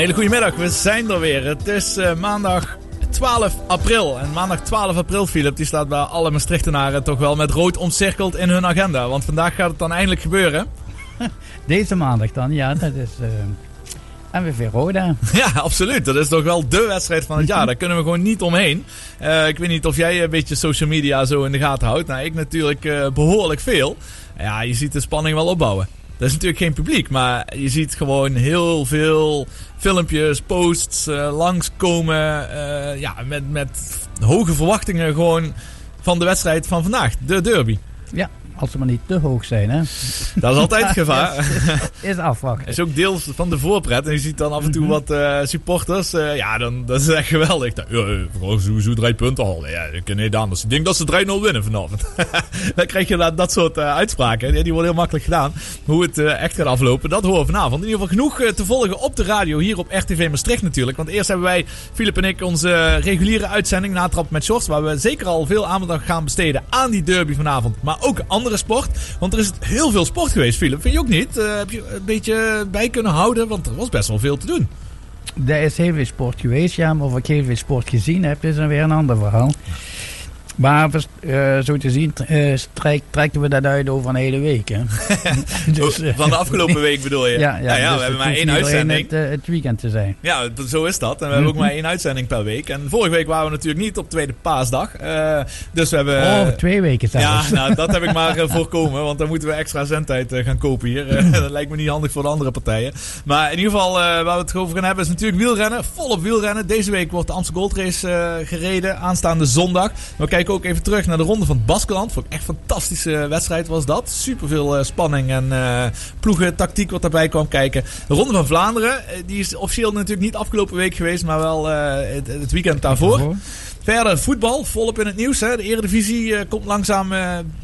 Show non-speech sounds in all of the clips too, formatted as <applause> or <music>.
hele goede middag. We zijn er weer. Het is eh, maandag 12 april. En maandag 12 april, Philip, die staat bij alle Maastrichtenaren toch wel met rood omcirkeld in hun agenda. Want vandaag gaat het dan eindelijk gebeuren. <laughs> Deze maandag dan, ja, dat is uh, MVV Roda. Ja, absoluut. Dat is toch wel de wedstrijd van het jaar. Daar kunnen we gewoon niet omheen. Uh, ik weet niet of jij een beetje social media zo in de gaten houdt. Nou, ik natuurlijk uh, behoorlijk veel. Ja, je ziet de spanning wel opbouwen. Dat is natuurlijk geen publiek, maar je ziet gewoon heel veel filmpjes, posts uh, langskomen. Uh, ja, met, met hoge verwachtingen gewoon van de wedstrijd van vandaag, de derby. Ja, als ze maar niet te hoog zijn, hè? Dat is altijd <laughs> het gevaar. is, is afwachten. is ook deel van de voorpret. En je ziet dan af en toe wat uh, supporters. Uh, ja, dan, dat is echt geweldig. Ja, gewoon zo, zo drie punten al. Ja, ik kan niet anders. Ik denk dat ze 3-0 winnen vanavond. <laughs> dan krijg je dat, dat soort uh, uitspraken. Die worden heel makkelijk gedaan. Hoe het echt gaat aflopen, dat horen we vanavond. In ieder geval genoeg te volgen op de radio. Hier op RTV Maastricht natuurlijk. Want eerst hebben wij, Filip en ik, onze reguliere uitzending. Natrap met Shorts. Waar we zeker al veel aandacht gaan besteden aan die derby vanavond. Maar ook andere sport. Want er is heel veel sport geweest, Philip. Vind je ook niet? Uh, heb je een beetje bij kunnen houden? Want er was best wel veel te doen. Er is heel veel sport geweest, ja. Maar of ik heel veel sport gezien heb, is dan weer een ander verhaal. Maar uh, zo te zien uh, trek, trekken we dat uit over een hele week. Hè? <laughs> dus, uh, Van de afgelopen week bedoel je? <laughs> Ja, ja, ja dus we hebben maar één uitzending. Het, het, weekend te zijn. Ja, zo is dat. En we hebben ook maar één uitzending per week. En vorige week waren we natuurlijk niet op tweede paasdag. dus we hebben... Oh, twee weken zelfs. Ja, nou, dat heb ik maar voorkomen. Want dan moeten we extra zendtijd gaan kopen hier. <laughs> dat lijkt me niet handig voor de andere partijen. Maar in ieder geval, waar we het over gaan hebben, is natuurlijk wielrennen. Volop wielrennen. Deze week wordt de Amstel Gold Race gereden. Aanstaande zondag. We kijken ook even terug naar de ronde van het Baskeland. Vond ik echt een fantastische wedstrijd was dat. Super veel uh, spanning en uh, ploegen tactiek wat daarbij kwam kijken. De ronde van Vlaanderen, die is officieel natuurlijk niet afgelopen week geweest, maar wel het, het, weekend daarvoor. daarvoor. Verder voetbal, volop in het nieuws. Hè. De Eredivisie komt langzaam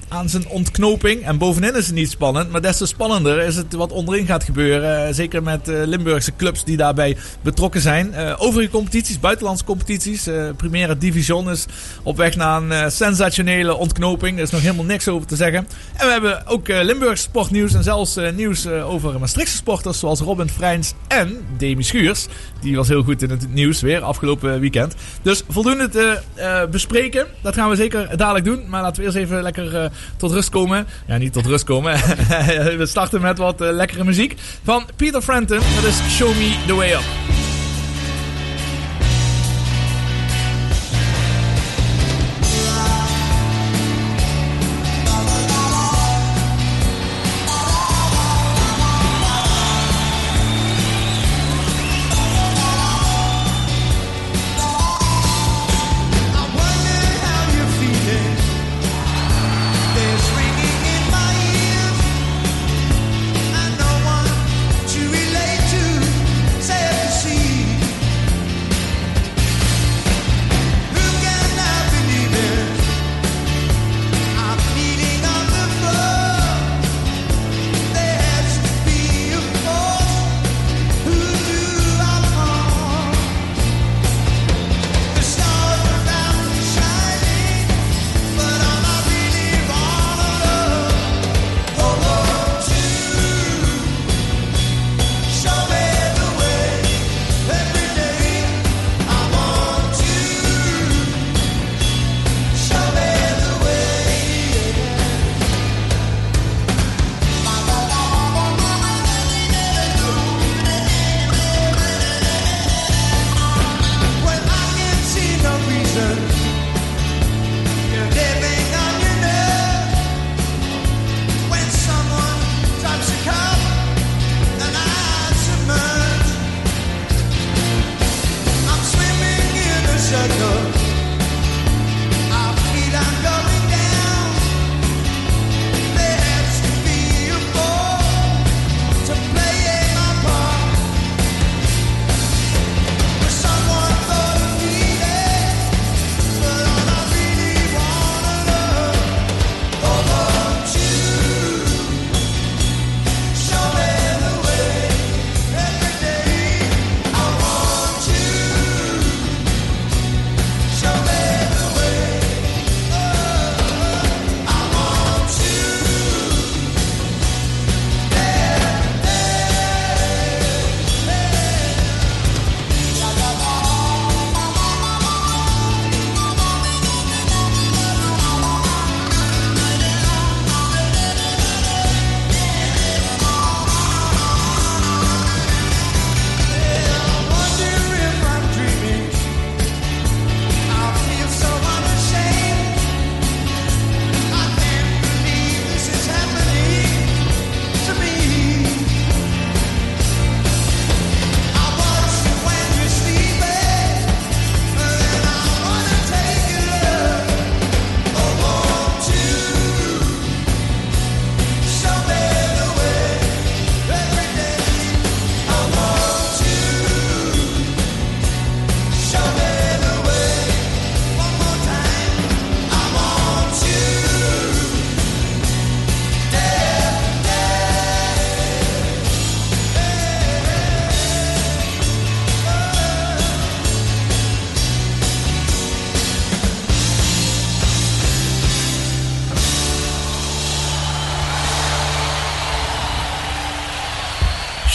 aan zijn ontknoping. En bovenin is het niet spannend. Maar des te spannender is het wat onderin gaat gebeuren. Zeker met uh, Limburgse clubs die daarbij betrokken zijn. Uh, overige competities, buitenlandse competities. Primera Division is op weg naar een sensationele ontknoping. Er is nog helemaal niks over te zeggen. En we hebben ook Limburgse sportnieuws. En zelfs nieuws over Maastrichtse sporters. Zoals Robin Freins en Demi Schuurs. Die was heel goed in het nieuws weer afgelopen weekend. Dus voldoende te bespreken. Dat gaan we zeker dadelijk doen. Maar laten we eerst even lekker tot rust komen. Ja, niet tot rust komen. <laughs> we starten met wat uh, lekkere muziek van Peter Frampton. Dat is Show Me The Way Up.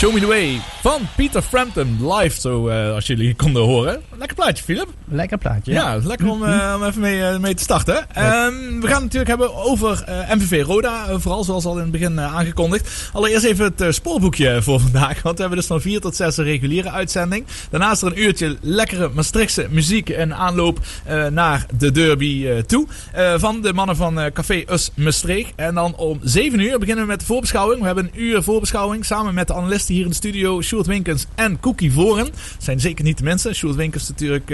Show Me The Way van Peter Frampton live, zo uh, als jullie konden horen. Lekker plaatje, Philip. Lekker plaatje. Ja, lekker om, uh, om even mee, uh, mee te starten. Um, we gaan het natuurlijk hebben over MVV Roda, vooral zoals al in het begin aangekondigd. Allereerst even het spoorboekje <laughs> voor vandaag, want we hebben dus van 4 tot 6 een reguliere uitzending. Daarnaast er een uurtje lekkere Maastrichtse muziek en aanloop naar de derby toe. van de mannen van Café Us Maastricht. En dan om 7 uur beginnen we met de voorbeschouwing. We hebben een uur voorbeschouwing samen met de analisten hier in de studio. Sjoerd Winkens en Cookie Voren. Zijn zeker niet de mensen. Sjoerd Winkens natuurlijk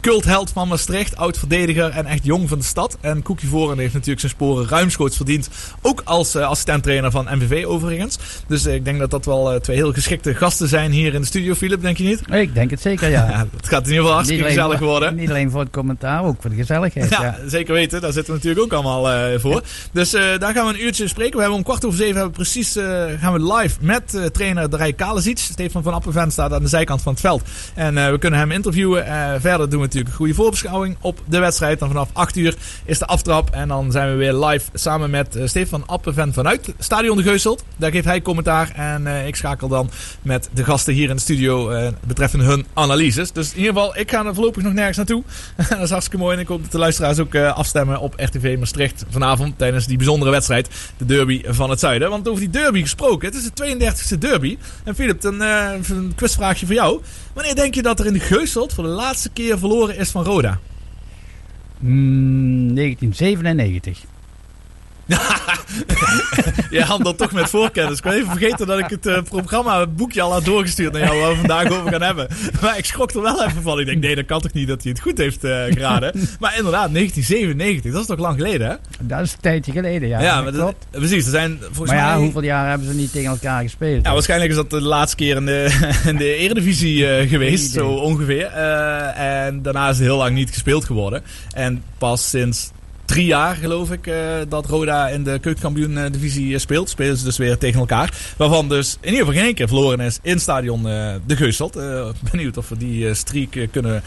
cultheld van Maastricht. Oud-verdediger en echt jong van de stad. En Cookie Voren heeft natuurlijk zijn sporen ruimschoots verdiend. Ook als uh, assistenttrainer van MVV overigens. Dus uh, ik denk dat dat wel twee heel geschikte gasten zijn hier in de studio. Philip, denk je niet? Ik denk het zeker, ja. <laughs> ja het gaat in ieder geval hartstikke gezellig worden. Niet alleen voor het commentaar, ook voor de gezelligheid. Ja, ja. zeker weten. Daar zitten we natuurlijk ook allemaal voor. Dus daar gaan we een uurtje spreken. We hebben om kwart over zeven hebben we precies, gaan we live met trainer Rij Kalesic. Stefan van Appenven staat aan de zijkant van het veld. En we kunnen hem interviewen. Verder doen we natuurlijk een goede voorbeschouwing op de wedstrijd. Dan vanaf 8 uur is de aftrap. En dan zijn we weer live samen met uh, Stefan Appenven vanuit Stadion de Geuselt. Daar geeft hij commentaar. En ik schakel dan met de gasten hier in de studio betreffende hun analyses. Dus in ieder geval, ik ga er voorlopig nog nergens naartoe. <laughs> dat is hartstikke mooi. En ik hoop dat de luisteraars ook afstemmen op RTV Maastricht vanavond. Tijdens die bijzondere wedstrijd. De derby van het zuiden. Want over die derby gesproken. Het is de 32e derby. En Philip, een, een quizvraagje voor jou. Wanneer denk je dat er in Geuselt voor de laatste keer verloren is van Roda? Mm, 1997. <laughs> je handelt toch met voorkennis. Ik ben even vergeten dat ik het uh, programma, het boekje al had doorgestuurd naar jou waar we vandaag over gaan hebben. Maar ik schrok er wel even van. Ik denk, nee, dat kan toch niet dat hij het goed heeft uh, geraden. Maar inderdaad, 1997, dat is toch lang geleden, hè? Dat is een tijdje geleden, ja. Ja, maar dat, precies. Er zijn volgens maar ja, mij... hoeveel jaar hebben ze niet tegen elkaar gespeeld? Ja, waarschijnlijk is dat de laatste keer in de, <laughs> in de Eredivisie uh, geweest, zo ongeveer. en daarna is het heel lang niet gespeeld geworden. En pas sinds drie jaar, geloof ik, uh, dat Roda in de keukenkampioen-divisie eh, speelt. Spelen ze dus weer tegen elkaar. Waarvan dus in ieder geval geen keer verloren is in stadion uh, De Geuselt. Uh, benieuwd of we die streak kunnen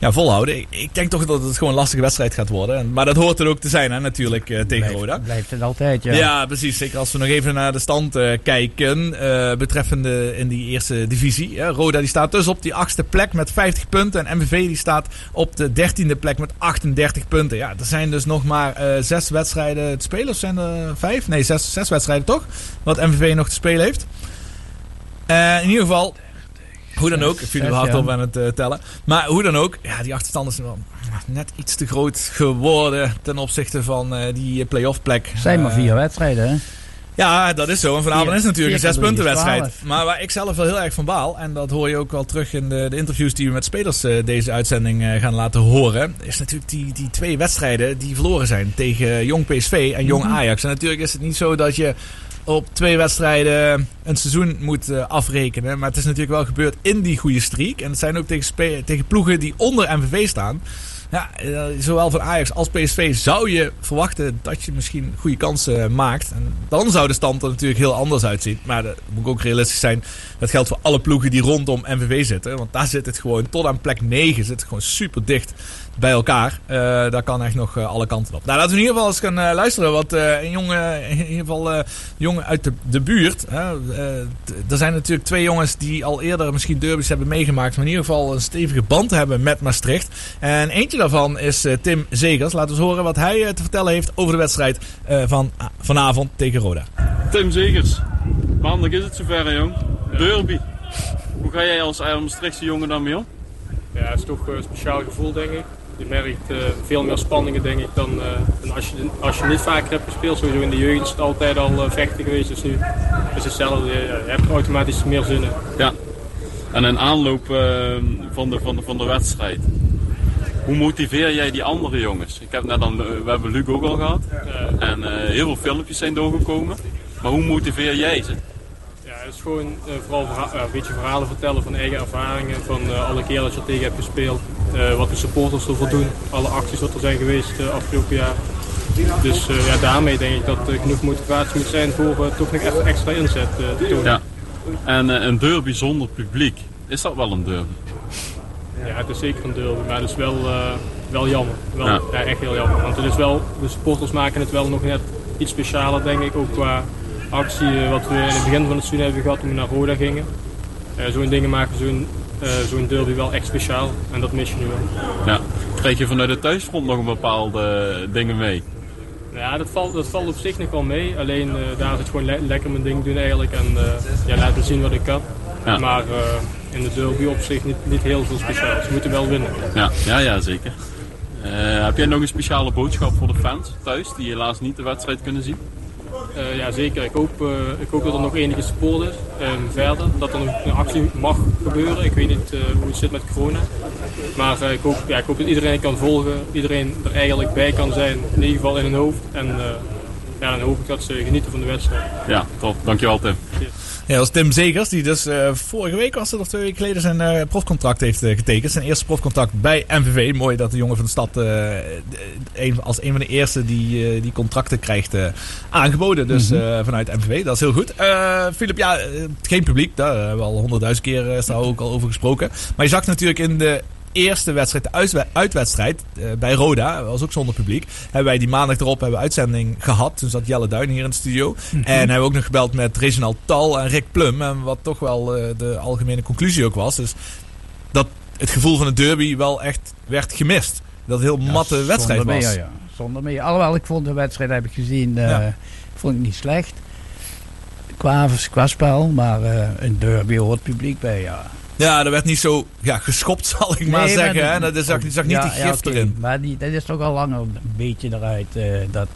ja, volhouden. Ik, ik, denk toch dat het gewoon een lastige wedstrijd gaat worden. Maar dat hoort er ook te zijn, hè, natuurlijk, tegen blijft, Roda. Blijft het altijd, ja. Ja, precies. Zeker als we nog even naar de stand kijken. betreffende in die eerste divisie. Roda die staat dus op die achtste plek met 50 punten. En MVV die staat op de dertiende plek met 38 punten. Ja, er zijn dus nog maar uh, zes wedstrijden te spelen. Of zijn er vijf? Nee, zes, zes wedstrijden toch? Wat MVV nog te spelen heeft. Uh, in ieder geval, hoe dan ook. Ik viel er hard op aan het uh, tellen. Maar hoe dan ook, ja, die achterstand is wel net iets te groot geworden ten opzichte van die play-off plek. zijn maar vier wedstrijden, hè? Ja, dat is zo. En vanavond is natuurlijk een zes punten wedstrijd. Maar waar ik zelf wel heel erg van baal, en dat hoor je ook wel terug in de, de interviews die we met spelers uh, deze uitzending uh, gaan laten horen, is natuurlijk die, die twee wedstrijden die verloren zijn tegen Jong PSV en Jong Ajax. En natuurlijk is het niet zo dat je op twee wedstrijden een seizoen moet uh, afrekenen. Maar het is natuurlijk wel gebeurd in die goede streak. En het zijn ook tegen, tegen ploegen die onder MVV staan. Ja, eh, zowel van Ajax als PSV zou je verwachten dat je misschien goede kansen eh, maakt. En dan zou de stand er natuurlijk heel anders uitzien. Maar dat moet ook realistisch zijn. Dat geldt voor alle ploegen die rondom MVV zitten. Want daar zit het gewoon tot aan plek 9 zit het gewoon super dicht bij elkaar. Uh, daar kan echt nog uh, alle kanten op. Nou, laten we in ieder geval eens gaan uh, luisteren. Wat een jongen, in ieder geval jongen uit de, de buurt. er zijn natuurlijk twee jongens die al eerder misschien derbies hebben meegemaakt. Maar in ieder geval een stevige band hebben met Maastricht. En eentje daarvan is Tim Zegers. Laten we eens horen wat hij te vertellen heeft over de wedstrijd van vanavond tegen Roda. Tim Zegers. Maandag is het zover, jong. Derby. Hoe ga jij als Maastrichtse jongen dan mee om? Ja, het is toch een speciaal gevoel, denk ik je merkt uh, veel meer spanningen denk ik dan, uh, als, je, als je niet vaker hebt gespeeld. Sowieso in de jeugd is het altijd al uh, vechten geweest. Dus nu is het hetzelfde. Je, hebt automatisch meer zin in. Ja. En in aanloop van, de, van, de, van de wedstrijd. Hoe motiveer jij die andere jongens? Ik heb net dan, we hebben Luc ook al gehad. En heel veel filmpjes zijn doorgekomen. Maar hoe motiveer jij ze? Het is gewoon uh, vooral verha een beetje verhalen vertellen van eigen ervaringen. Van uh, alle keer dat je er tegen hebt gespeeld. Wat de supporters ervoor doen. Alle acties wat er zijn geweest afgelopen jaar. Dus ja, daarmee denk ik dat er genoeg motivatie moet zijn voor toch nog even extra inzet te tonen. Ja. En een derby zonder publiek, is dat wel een derby? Ja, het is zeker een derby, maar het is wel, wel jammer. Wel, ja. echt heel jammer. Want het is wel, de supporters maken het wel nog net iets specialer denk ik. Ook qua actie eh, wat we in het begin van het seizoen hebben gehad toen we naar Roda gingen. Eh, zo'n dingen maken zo'n eh, zo'n derby wel echt speciaal en dat mis je nu wel. Ja. Krijg je vanuit de thuisfront nog een bepaalde dingen mee? Ja, dat valt, dat valt op zich nog wel mee. Alleen daar is het gewoon le- lekker mijn ding doen eigenlijk. En eh, ja, laten zien wat ik kan. Ja. Maar in de derby op zich niet, niet heel veel speciaals. Ze moeten wel winnen. Ja, ja, ja zeker. Heb jij nog een speciale boodschap voor de fans thuis die helaas niet de wedstrijd kunnen zien? Eh, ja, zeker. Ik hoop, eh, ik hoop dat er nog enige support is. En verder, dat er nog een actie mag gebeuren. Ik weet niet eh, hoe het zit met corona. Maar ik, hoop, ja, ik hoop dat iedereen kan volgen. Iedereen er eigenlijk bij kan zijn. In ieder geval in hun hoofd. En ja, dan hoop ik dat ze genieten van de wedstrijd. Ja, top. Dankjewel Tim. Ja, dat was Tim Zegers, die dus eh, vorige week was het of twee weken geleden zijn eh, profcontract heeft eh, getekend. Zijn eerste profcontract bij MVV. Mooi dat de jongen van de stad een, als een van de eerste die, die contracten krijgt aangeboden. Dus eh, vanuit MVV, dat is heel goed. Filip, ja, geen publiek. Daar hebben we al honderdduizend keer is daar ook al over gesproken. Maar je zag natuurlijk in de eerste wedstrijd, de uitwe- uitwedstrijd eh, bij Roda, was ook zonder publiek. Hebben wij die maandag erop hebben we uitzending gehad. Toen zat Jelle Duin hier in de studio. En hebben we ook nog gebeld met Reginald Tal en Rick Plum. En wat toch wel eh, de algemene conclusie ook was. Dus dat het gevoel van de derby wel echt werd gemist. Dat het een heel matte wedstrijd zonder was. Meer, ja. Zonder meer. Alhoewel, ik vond de wedstrijd, heb ik gezien, eh, Ja. vond ik niet slecht. Qua, qua spel, maar een derby hoort publiek bij, ja. Ja, er werd niet zo ja, geschopt, <laughs> zal ik maar zeggen. maar- hè. Dat is, zag, zag niet Ja, die ja, gif erin. Maar die, dat is toch al langer een beetje eruit, eh, dat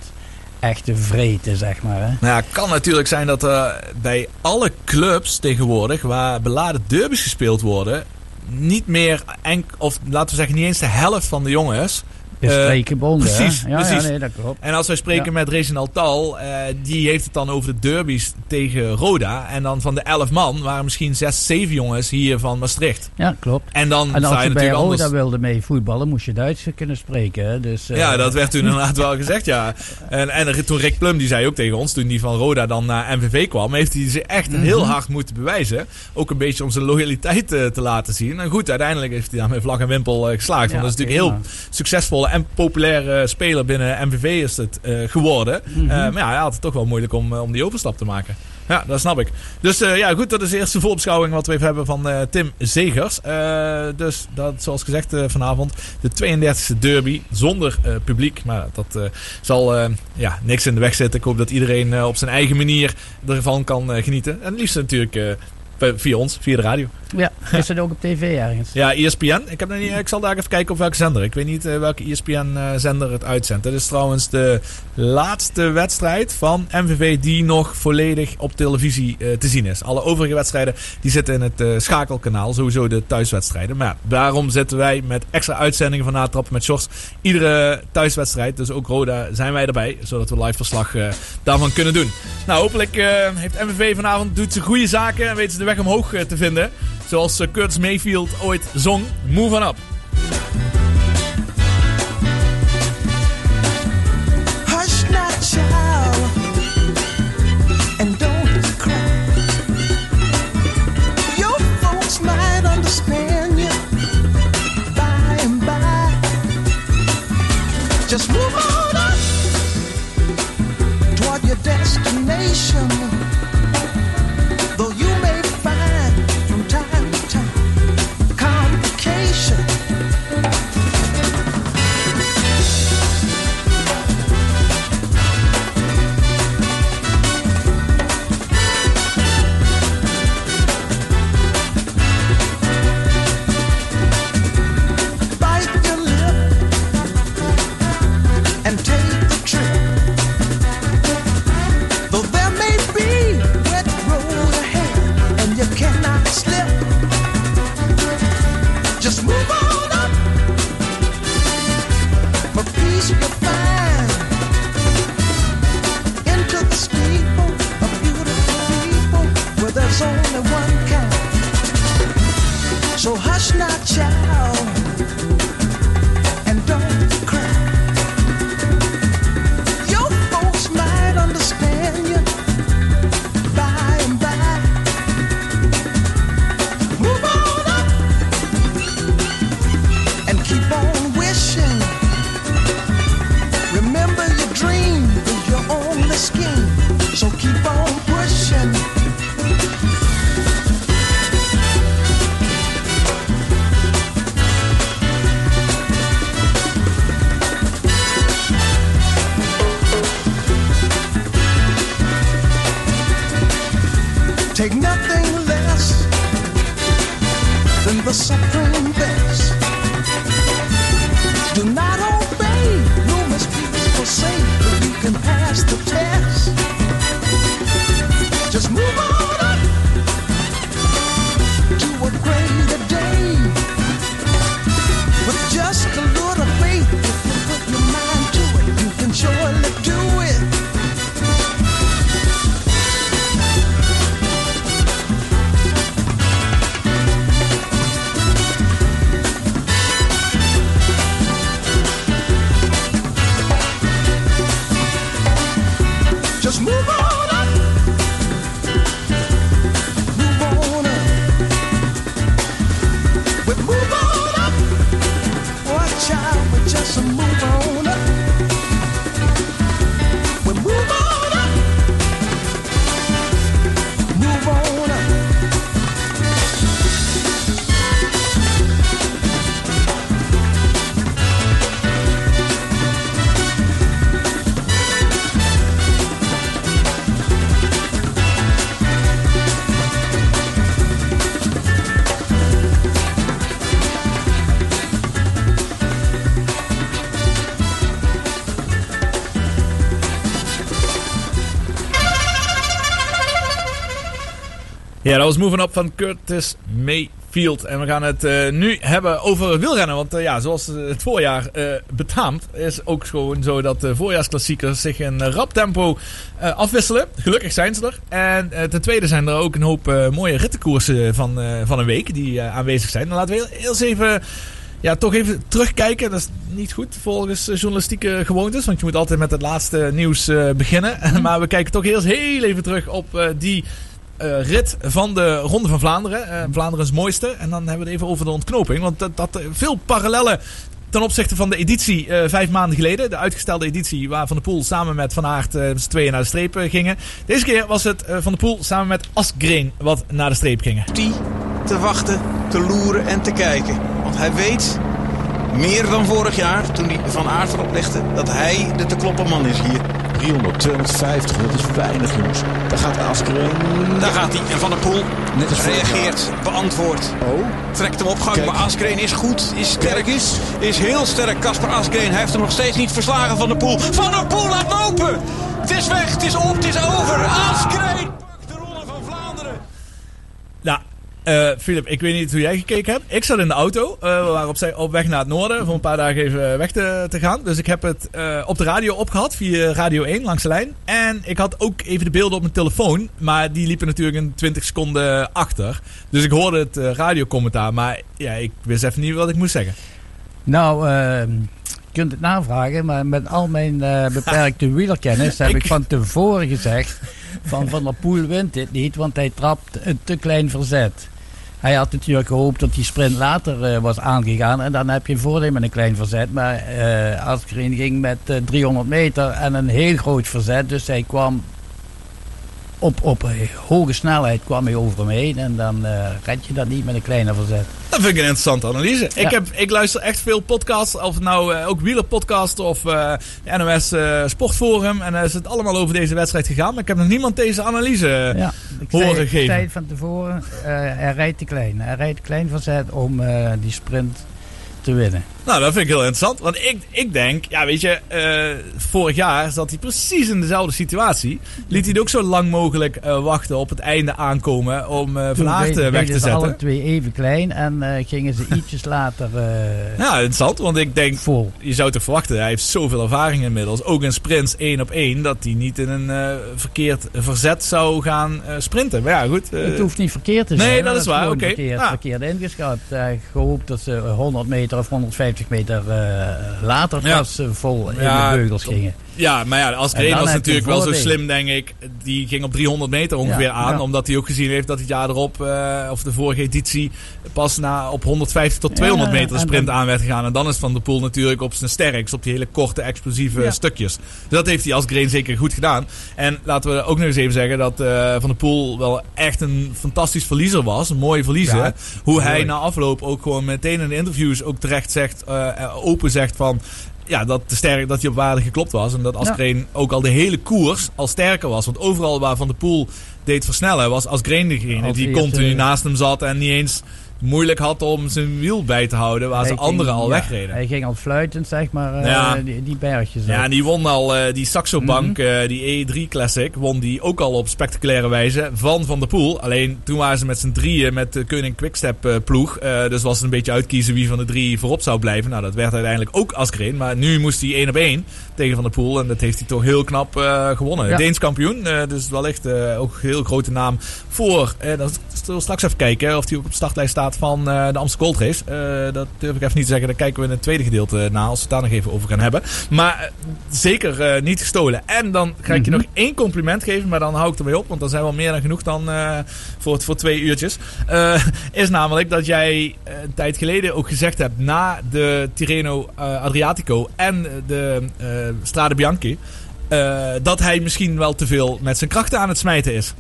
echte vreten, zeg maar. Hè? Nou ja, het kan natuurlijk zijn dat er bij alle clubs tegenwoordig waar beladen derbies gespeeld worden, niet meer, enk, of laten we zeggen, niet eens de helft van de jongens. De Eh, hè? precies, Ja, precies. ja, nee, dat klopt. En als wij spreken Ja. met Reginald Tal, eh, die heeft het dan over de derbies tegen Roda. En dan van de 11 man waren misschien 6, 7 jongens hier van Maastricht. Ja, klopt. En dan En als je je bij Roda anders. wilde mee voetballen, moest je Duits kunnen spreken. Hè? Dus, eh, Ja, dat werd toen <laughs> inderdaad wel gezegd, ja. En, en toen Rick Plum, die zei ook tegen ons, toen die van Roda dan naar MVV kwam, heeft hij zich echt Mhm. heel hard moeten bewijzen. Ook een beetje om zijn loyaliteit te laten zien. En goed, uiteindelijk heeft hij daar met vlag en wimpel geslaagd. Want dat is natuurlijk heel succesvolle en populaire speler binnen MVV is het eh, geworden. Mhm. Eh, maar ja, hij had het toch wel moeilijk om, eh, om die overstap te maken. Ja, dat snap ik. Dus ja, goed, dat is de eerste voorbeschouwing wat we even hebben van Tim Zegers. Dus dat, zoals gezegd vanavond, de 32e derby zonder publiek. Maar dat zal ja, niks in de weg zitten. Ik hoop dat iedereen op zijn eigen manier ervan kan genieten. En het liefst natuurlijk via ons, via de radio. Ja, is het ook op tv ergens? Ja, ESPN. Ik, heb nog niet, ik zal daar even kijken op welke zender. Ik weet niet eh, welke ESPN-zender het uitzendt. Dit is trouwens de laatste wedstrijd van MVV die nog volledig op televisie eh, te zien is. Alle overige wedstrijden die zitten in het eh, schakelkanaal. Sowieso de thuiswedstrijden. Maar daarom zitten wij met extra uitzendingen van Natrappen met Shorts. Iedere thuiswedstrijd, dus ook Roda, zijn wij erbij. Zodat we live verslag eh, daarvan kunnen doen. Nou, hopelijk eh, heeft MVV vanavond doet ze goede zaken en weten ze de weg omhoog eh, te vinden. Zoals Curtis Mayfield ooit zong. Move on up. Just move on up toward your destination. Was Moving Up van Curtis Mayfield. En we gaan het eh, nu hebben over wielrennen. Want eh, ja, zoals eh, het voorjaar eh, betaamt, is ook gewoon zo dat de voorjaarsklassiekers zich in rap tempo afwisselen. Gelukkig zijn ze er. En ten tweede zijn er ook een hoop mooie rittenkoersen van, van een week die aanwezig zijn. Dan laten we eens even... Ja, toch even terugkijken. Dat is niet goed volgens journalistieke gewoontes. Want je moet altijd met het laatste nieuws beginnen. <laughs> maar we kijken toch eerst heel even terug op die eh, rit van de Ronde van Vlaanderen. Eh, Vlaanderens mooiste. En dan hebben we het even over de ontknoping. Want dat, dat eh, veel parallellen ten opzichte van de editie vijf maanden geleden. De uitgestelde editie waar Van der Poel samen met Van Aert met z'n tweeën naar de streep gingen. Deze keer was het Van der Poel samen met Asgreen wat naar de streep gingen. die te wachten, te loeren en te kijken. Want hij weet, meer dan vorig jaar, toen hij Van Aert erop dat hij de te kloppen man is hier. 300, 250, dat is weinig jongens. Daar gaat Askeren. Daar gaat hij. En Van der Poel Net als reageert, beantwoordt, Oh, trekt hem op gang. Kijk. Maar Askreen is goed, is sterk, eens. is heel sterk. Kasper Askreen, hij heeft hem nog steeds niet verslagen van der Poel. Van der Poel laat lopen! Het is weg, het is op, het is over. Askreen pakt de Ronde van Vlaanderen. Nou, eh ik weet niet hoe jij gekeken hebt. Ik zat in de auto. eh, we waren op, weg naar het noorden. Voor een paar dagen even weg te, te gaan. Dus ik heb het eh, op de radio opgehad. Via Radio 1 langs de lijn. En ik had ook even de beelden op mijn telefoon. Maar die liepen natuurlijk een 20 seconden achter. Dus ik hoorde het radiocommentaar. Maar ja, ik wist even niet wat ik moest zeggen. Nou, eh, je kunt het navragen, maar met al mijn eh, beperkte wielerkennis heb Ik- van tevoren gezegd van Van der Poel wint dit niet, want hij trapt een te klein verzet. Hij had natuurlijk gehoopt dat die sprint later eh, was aangegaan en dan heb je een voordeel met een klein verzet. Maar Askren ging met eh, 300 meter en een heel groot verzet, dus hij kwam op, op hoge snelheid kwam hij over hem heen en dan eh red je dat niet met een kleine verzet. Dat vind ik een interessante analyse. Ik, heb, ik luister echt veel podcasts. Of het nou eh, ook wielerpodcast of eh NOS Sportforum. En er is het allemaal over deze wedstrijd gegaan. Maar ik heb nog niemand deze analyse Ja, horen zei, ik zei van tevoren, hij rijdt te klein. Hij rijdt klein verzet om die sprint te winnen. Nou, dat vind ik heel interessant. Want ik, ik denk, ja, weet je, eh, vorig jaar zat hij precies in dezelfde situatie. Liet hij het ook zo lang mogelijk eh, wachten op het einde aankomen om eh, Van Aert weg te ze alle zetten. twee even klein en gingen ze ietsjes later Ja, interessant. Want ik denk, vol. je zou toch verwachten, hij heeft zoveel ervaring inmiddels. Ook in sprints één op één, dat hij niet in een verkeerd verzet zou gaan sprinten. Maar ja, goed. het hoeft niet verkeerd te nee, zijn. dat maar is waar, oké. Verkeerd, Ja. verkeerd ingeschat. Uh, gehoopt dat ze 100 meter of 150 meter eh, later pas eh, vol in de beugels gingen. Ja, maar ja, als dan was natuurlijk wel zo slim, denk ik. Die ging op 300 meter ongeveer Ja, aan. ja. Omdat hij ook gezien heeft dat het jaar erop, eh, of de vorige editie, pas na, op 150 tot 200 Ja, meter de sprint aan werd gegaan. En dan is Van der Poel natuurlijk op zijn sterkst, op die hele korte, explosieve stukjes. Dus dat heeft hij als Green zeker goed gedaan. En laten we ook nog eens even zeggen dat eh, Van der Poel wel echt een fantastisch verliezer was. Een mooie verliezer. Hoe hij na afloop ook gewoon meteen in de interviews ook terecht zegt, eh, open zegt van... ja, dat, de sterk, dat hij op waarde geklopt was. En dat Askreen ook al de hele koers al sterker was. Want overal waar Van der Poel deed versnellen, was Askreen degene die continu naast hem zat en niet eens moeilijk had om zijn wiel bij te houden, waar ze ging- anderen al ja, wegreden. Hij ging al fluitend, zeg maar, eh, die, die bergjes. Ja, en die won al eh, die Saxo Bank, Mhm. eh, die E3 Classic, won die ook al op spectaculaire wijze van Van der Poel. Alleen toen waren ze met z'n drieën met de Koning Quickstep ploeg. Dus was het een beetje uitkiezen wie van de drie voorop zou blijven. Nou, dat werd uiteindelijk ook Askreen. Maar nu moest hij één op één tegen Van der Poel. En dat heeft hij toch heel knap eh, gewonnen. Ja. Deens kampioen, eh, dus wellicht eh, ook een heel grote naam voor. Dan zullen we straks even kijken of hij ook op de startlijst staat van de Amsterdam Gold Race. Dat durf ik even niet te zeggen. Daar kijken we in het tweede gedeelte na, als we het daar nog even over gaan hebben. Maar zeker niet gestolen. En dan ga ik je Mhm. nog één compliment geven, maar dan hou ik ermee op. Want dan zijn we al meer dan genoeg dan voor, voor twee uurtjes. <laughs> Is namelijk dat jij een tijd geleden ook gezegd hebt na de Tirreno Adriatico en de Strade Bianchi. eh, dat hij misschien wel te veel met zijn krachten aan het smijten is.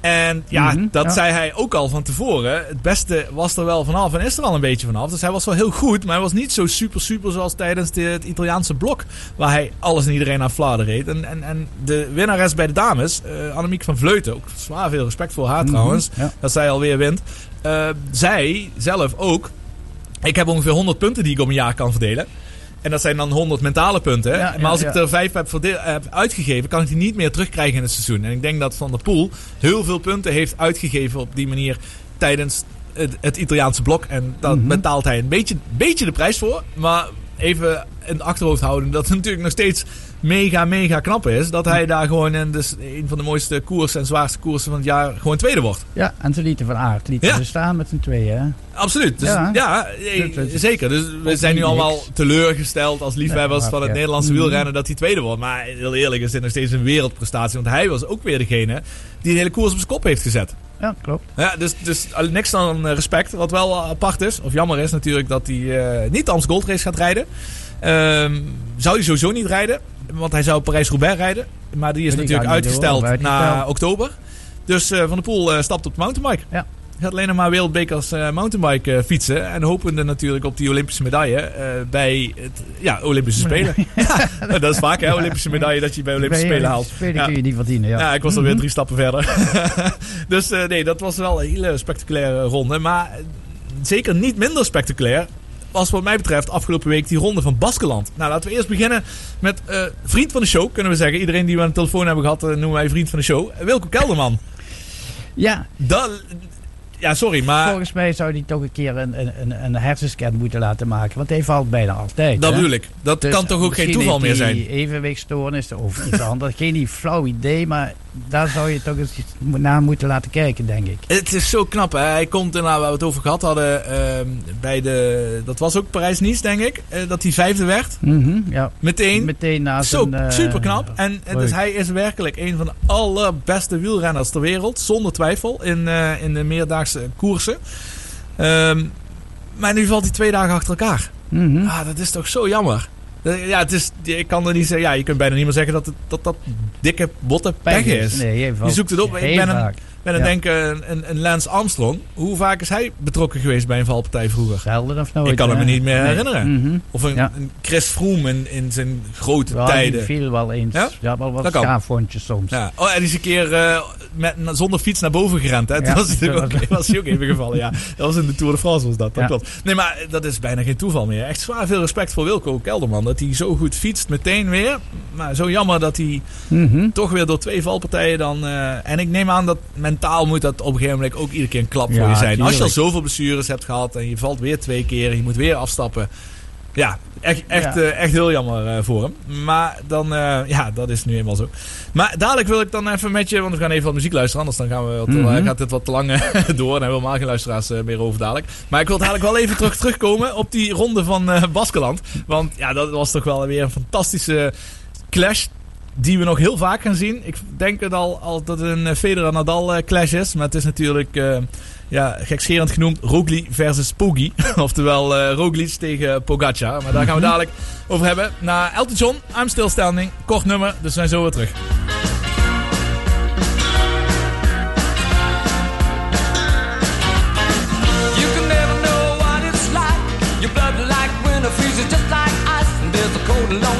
En ja, Mhm, dat ja. zei hij ook al van tevoren. Het beste was er wel vanaf en is er wel een beetje vanaf. Dus hij was wel heel goed, maar hij was niet zo super super zoals tijdens de, het Italiaanse blok. Waar hij alles en iedereen aan fladen reed. En, en, en de winnares bij de dames, eh Annemiek van Vleuten, ook zwaar veel respect voor haar Mhm, trouwens. ja. Dat zij alweer wint. Eh, zij zelf ook. Ik heb ongeveer 100 punten die ik op een jaar kan verdelen. En dat zijn dan 100 mentale punten. Ja, maar ja, als ik er vijf heb, verdeel- heb uitgegeven, kan ik die niet meer terugkrijgen in het seizoen. En ik denk dat Van der Poel heel veel punten heeft uitgegeven op die manier tijdens het, het Italiaanse blok. En daar Mhm. betaalt hij een beetje, beetje de prijs voor. Maar even in het achterhoofd houden dat het natuurlijk nog steeds mega, mega knap is. Dat hij daar gewoon in dus een van de mooiste koersen en zwaarste koersen van het jaar gewoon tweede wordt. Ja, en ze lieten van aard. Lieten Ja. ze staan met z'n tweeën. Absoluut. Dus, ja, Ja. eh, zeker. Dus we zijn nu allemaal teleurgesteld als liefhebbers van het. Nederlandse Mhm. wielrennen dat hij tweede wordt. Maar heel eerlijk is dit nog steeds een wereldprestatie. Want hij was ook weer degene die de hele koers op zijn kop heeft gezet. Ja, klopt. Ja, dus, dus niks dan respect. Wat wel apart is, of jammer is natuurlijk, dat hij eh, niet de Amstel Gold Race gaat rijden. Ehm, zou hij sowieso niet rijden, want hij zou Parijs-Roubaix rijden. Maar die is Die natuurlijk uitgesteld, door, naar uitgesteld. oktober. Dus eh, Van der Poel eh, stapt op de mountainbike. Ja. Gaat alleen nog maar wereldbekers eh mountainbike fietsen. En hopende natuurlijk op die Olympische medaille bij het ja, Olympische <laughs> Spelen. ja, <laughs> dat is vaak hè, Olympische medaille dat je bij Olympische Bij Spelen haalt. Spelen Ja. kun je niet verdienen, ja. Ja, ik was alweer Mhm. drie stappen verder. <laughs> dus nee, dat was wel een hele spectaculaire ronde. Maar zeker niet minder spectaculair was wat mij betreft afgelopen week die ronde van Baskeland. Nou, laten we eerst beginnen met eh, vriend van de show, kunnen we zeggen. Iedereen die we aan de telefoon hebben gehad, eh, noemen wij vriend van de show. Wilco Kelderman. Ja, Dat, ja, sorry, maar volgens mij zou hij toch een keer een, een, een, een hersenscan moeten laten maken. Want hij valt bijna altijd. dat bedoel ik. Dat Dus kan toch ook geen toeval meer zijn? Evenwichtstoornis of iets <laughs> anders. Geen flauw idee, maar daar zou je toch eens naar moeten laten kijken, denk ik. Het is zo knap, hè? Hij komt inderdaad, waar we het over gehad hadden, ehm, bij de, dat was ook Parijs-Nice, denk ik, eh, dat hij vijfde werd. Mhm, ja. Meteen. Meteen na Zo zijn... eh, super knap. En eh, dus hij is werkelijk een van de allerbeste wielrenners ter wereld. Zonder twijfel. In, eh, in de meerdaagse koersen. Ehm, maar nu valt hij twee dagen achter elkaar. mhm. Ah, dat is toch zo jammer. Eh, Ja, het is, ik kan er niet zeggen. Ja, je kunt bijna niet meer zeggen dat het, dat, dat dikke, botte pech is. Nee, hij valt zoekt het op. Ik ben een- vaak. Met een Ja. denken een, een Lance Armstrong. Hoe vaak is hij betrokken geweest bij een valpartij vroeger? Zelden of nooit. Ik kan het me niet meer Nee. herinneren. Mhm. Of een, Ja. een Chris Froome in, in zijn grote tijden. die viel wel eens. Ja? Ja, wel wat schaafwondjes soms. Ja. Oh, en die is een keer eh, met, zonder fiets naar boven gerend. Hè? Was, <laughs> dat ook, was- was hij ook even gevallen. Ja. Dat was in de Tour de France was dat. dat klopt. Nee, maar dat is bijna geen toeval meer. Echt zwaar veel respect voor Wilco Kelderman. Dat hij zo goed fietst meteen weer. Maar zo jammer dat hij Mhm. toch weer door twee valpartijen dan... eh, en ik neem aan dat mentaal moet dat op een gegeven moment ook iedere keer een klap voor je zijn. Als je al zoveel blessures hebt gehad en je valt weer twee keer. Je moet weer afstappen. Ja, echt, echt, Ja. eh, echt heel jammer eh, voor hem. Maar dan, eh, ja, dat is nu eenmaal zo. Maar dadelijk wil ik dan even met je, want we gaan even wat muziek luisteren. Anders dan gaan we wat, Mhm. gaat dit wat te lang <laughs> door. En hebben we helemaal geen luisteraars meer over dadelijk. Maar ik wil dadelijk wel even terug, terugkomen op die ronde van Baskeland. Want ja, dat was toch wel weer een fantastische clash. Die we nog heel vaak gaan zien. Ik denk het al, al dat het een eh, Federer-Nadal eh, clash is. Maar het is natuurlijk, eh, ja, gekscherend genoemd, Roglic versus Poggi. <laughs> Oftewel eh Roglic tegen Pogacar. Maar daar gaan we dadelijk over hebben. Na Elton John, I'm Still Standing. Kort nummer, dus we zijn zo weer terug. You can never know what it's like. Your blood like winter freezes just like ice. And there's a cold the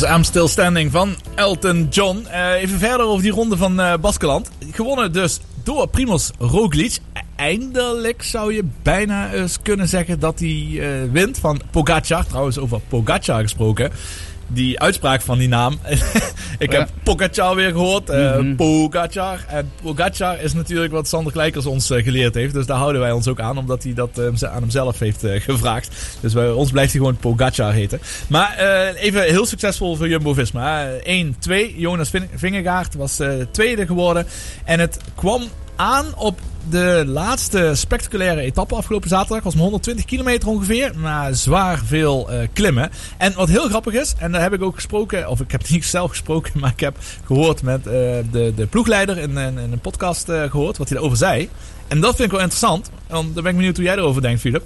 Yes, I'm Still Standing van Elton John. Eh, even verder over die ronde van eh Baskeland. Gewonnen dus door Primoz Roglic. Eindelijk zou je bijna eens kunnen zeggen dat hij eh, wint van Pogacar. Trouwens, over Pogacar gesproken. Die uitspraak van die naam. <laughs> Ik heb Pogacar weer gehoord. eh Pogacar. En Pogacar is natuurlijk wat Sander Kleikers ons eh, geleerd heeft. Dus daar houden wij ons ook aan. Omdat hij dat eh, aan hemzelf heeft gevraagd. Dus bij ons blijft hij gewoon Pogacar heten. Maar even heel succesvol voor Jumbo-Visma. 1-2. Jonas Vin- Vingegaard was tweede geworden. En het kwam aan op de laatste spectaculaire etappe afgelopen zaterdag. Was maar 120 kilometer ongeveer. Maar zwaar veel eh, klimmen. En wat heel grappig is, en daar heb ik ook gesproken, of ik heb het niet zelf gesproken, <laughs> maar ik heb gehoord met eh, de, de ploegleider in, in, in een podcast eh, gehoord wat hij erover zei. En dat vind ik wel interessant. Want dan ben ik benieuwd hoe jij erover denkt, Philip.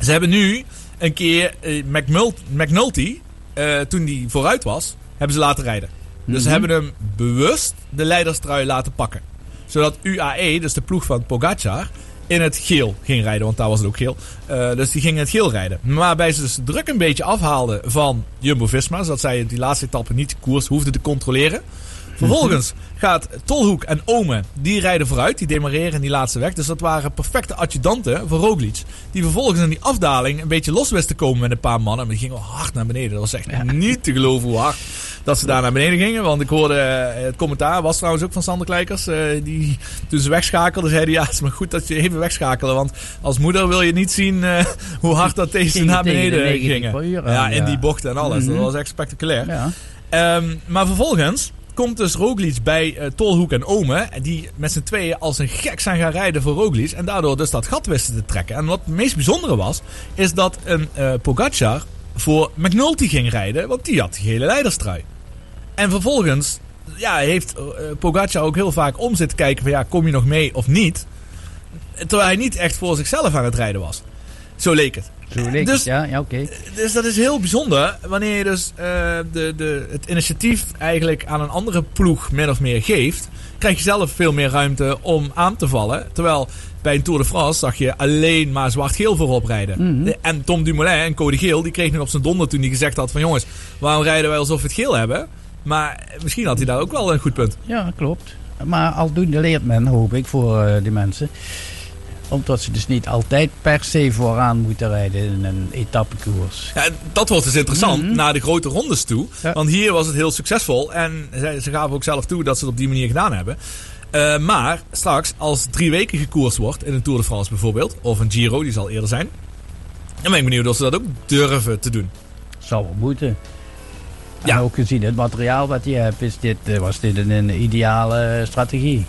Ze hebben nu een keer McNulty, toen die vooruit was, hebben ze laten rijden. Dus ze hebben hem bewust de leiderstrui laten pakken. Zodat UAE, dus de ploeg van Pogacar, in het geel ging rijden. Want daar was het ook geel. Eh, dus die gingen in het geel rijden. Waarbij ze dus druk een beetje afhaalden van Jumbo-Visma. Zodat zij die laatste etappe niet de koers hoefden te controleren. Vervolgens gaat Tolhoek en Ome, die rijden vooruit. Die demareren in die laatste weg. Dus dat waren perfecte adjudanten voor Roglic. Die vervolgens in die afdaling een beetje los wisten te komen met een paar mannen. Maar die gingen hard naar beneden. Dat was echt niet te geloven hoe hard dat ze daar naar beneden gingen. Want ik hoorde eh, het commentaar, was trouwens ook van Sander Kleikers. eh, die toen ze wegschakelden, zeiden ja, het is maar goed dat je even wegschakelen. Want als moeder wil je niet zien eh, hoe hard dat deze naar de beneden 90 gingen. uur Ja, in ja. die bochten en alles. Mhm. Dat was echt spectaculair. Ja. Ehm, maar vervolgens komt dus Roglic bij eh, Tolhoek en Ome. Die met z'n tweeën als een gek zijn gaan rijden voor Roglic. En daardoor dus dat gat wisten te trekken. En wat het meest bijzondere was, is dat een eh Pogacar voor McNulty ging rijden. Want die had die gele leiderstrui. En vervolgens ja, heeft eh, Pogacar ook heel vaak om zitten kijken van ja, kom je nog mee of niet? Terwijl hij niet echt voor zichzelf aan het rijden was. Zo leek het. Zo leek Dus- het, ja, ja oké. Dus dat is heel bijzonder wanneer je dus eh, de, de, het initiatief eigenlijk aan een andere ploeg min of meer geeft. Krijg je zelf veel meer ruimte om aan te vallen. Terwijl bij een Tour de France zag je alleen maar zwart-geel voorop rijden. Mhm. En Tom Dumoulin en Cody Geel die kreeg nog op zijn donder toen hij gezegd had van jongens, waarom rijden wij alsof we het geel hebben? Maar misschien had hij daar ook wel een goed punt. Ja, klopt. Maar aldoende leert men, hoop ik, voor eh die mensen. Omdat ze dus niet altijd per se vooraan moeten rijden in een etappekoers. Ja, dat wordt dus interessant Mhm. naar de grote rondes toe. Ja. Want hier was het heel succesvol. En ze, ze gaven ook zelf toe dat ze het op die manier gedaan hebben. Eh, maar straks, als drie weken gekoerst wordt in een Tour de France bijvoorbeeld, of een Giro, die zal eerder zijn. Dan ben ik benieuwd of ze dat ook durven te doen. Zou wel moeten. Ja. En ook gezien het materiaal wat je hebt, is dit, eh, was dit een, een ideale strategie.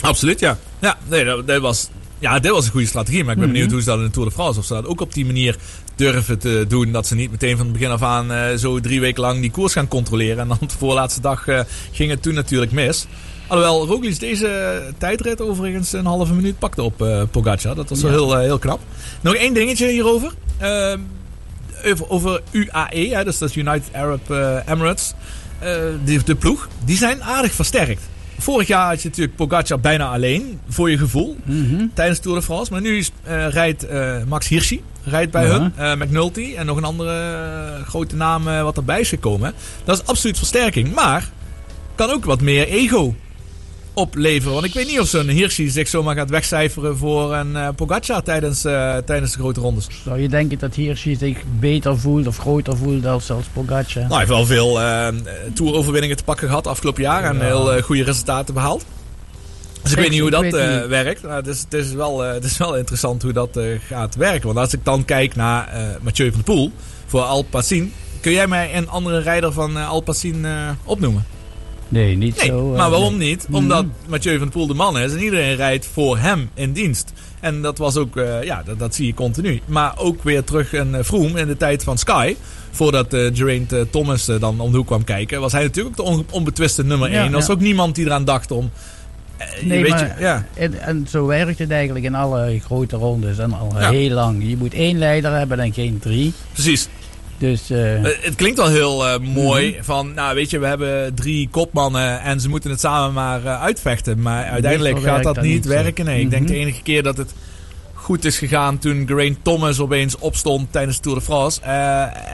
Absoluut, ja. Ja, nee, dat, dat was, ja, dit was een goede strategie. Maar ik ben Mhm. benieuwd hoe ze dat in de Tour de France, of ze dat ook op die manier durven te doen. Dat ze niet meteen van het begin af aan eh, zo drie weken lang die koers gaan controleren. En dan de voorlaatste dag eh, ging het toen natuurlijk mis. Alhoewel Roglic deze tijdrit overigens een halve minuut pakte op eh Pogacar. Dat was wel Ja. heel, heel knap. Nog één dingetje hierover. Ehm, over, over UAE, hè, dus dat is United Arab Emirates. Die, de ploeg, die zijn aardig versterkt. Vorig jaar had je natuurlijk Pogacar bijna alleen, voor je gevoel, Mhm. tijdens Tour de France. Maar nu is, eh, rijdt eh, Max Hirschi rijdt bij hun. eh, McNulty en nog een andere grote naam wat erbij is gekomen. Dat is absoluut versterking. Maar kan ook wat meer ego opleveren. Want ik weet niet of zo'n Hirschi zich zomaar gaat wegcijferen voor een eh, Pogacar tijdens, eh, tijdens de grote rondes. Zou je denken dat Hirschi zich beter voelt of groter voelt dan zelfs Pogacar? Nou, hij heeft wel veel eh toeroverwinningen te pakken gehad afgelopen jaar. En heel goede resultaten behaald. Dus ik weet niet hoe dat werkt. Het, is, het, is wel, het is wel interessant hoe dat gaat werken. Want als ik dan kijk naar Mathieu van der Poel voor Alpecin. Kun jij mij een andere rijder van Alpecin eh, opnoemen? Nee, niet Nee, zo. eh, maar waarom nee. niet? Omdat Mathieu van der Poel de man is en iedereen rijdt voor hem in dienst. En dat was ook, eh, ja, dat, dat zie je continu. Maar ook weer terug in uh, Vroom in de tijd van Sky. Voordat eh Geraint eh, Thomas eh, dan om de hoek kwam kijken, was hij natuurlijk ook de on- onbetwiste nummer Ja, 1. Er was ja. ook niemand die eraan dacht om. eh, Nee, weet maar- je, ja. En, en zo werkt het eigenlijk in alle grote rondes en al Ja. heel lang. Je moet één leider hebben en geen drie. Precies. Dus eh, Eh, het klinkt wel heel eh, mooi. Mhm. Van, nou weet je, we hebben drie kopmannen en ze moeten het samen maar uitvechten. Maar uiteindelijk gaat dat dat niet werken. Nee, ik denk Mhm. de enige keer dat het goed is gegaan toen Geraint Thomas opeens opstond tijdens de Tour de France.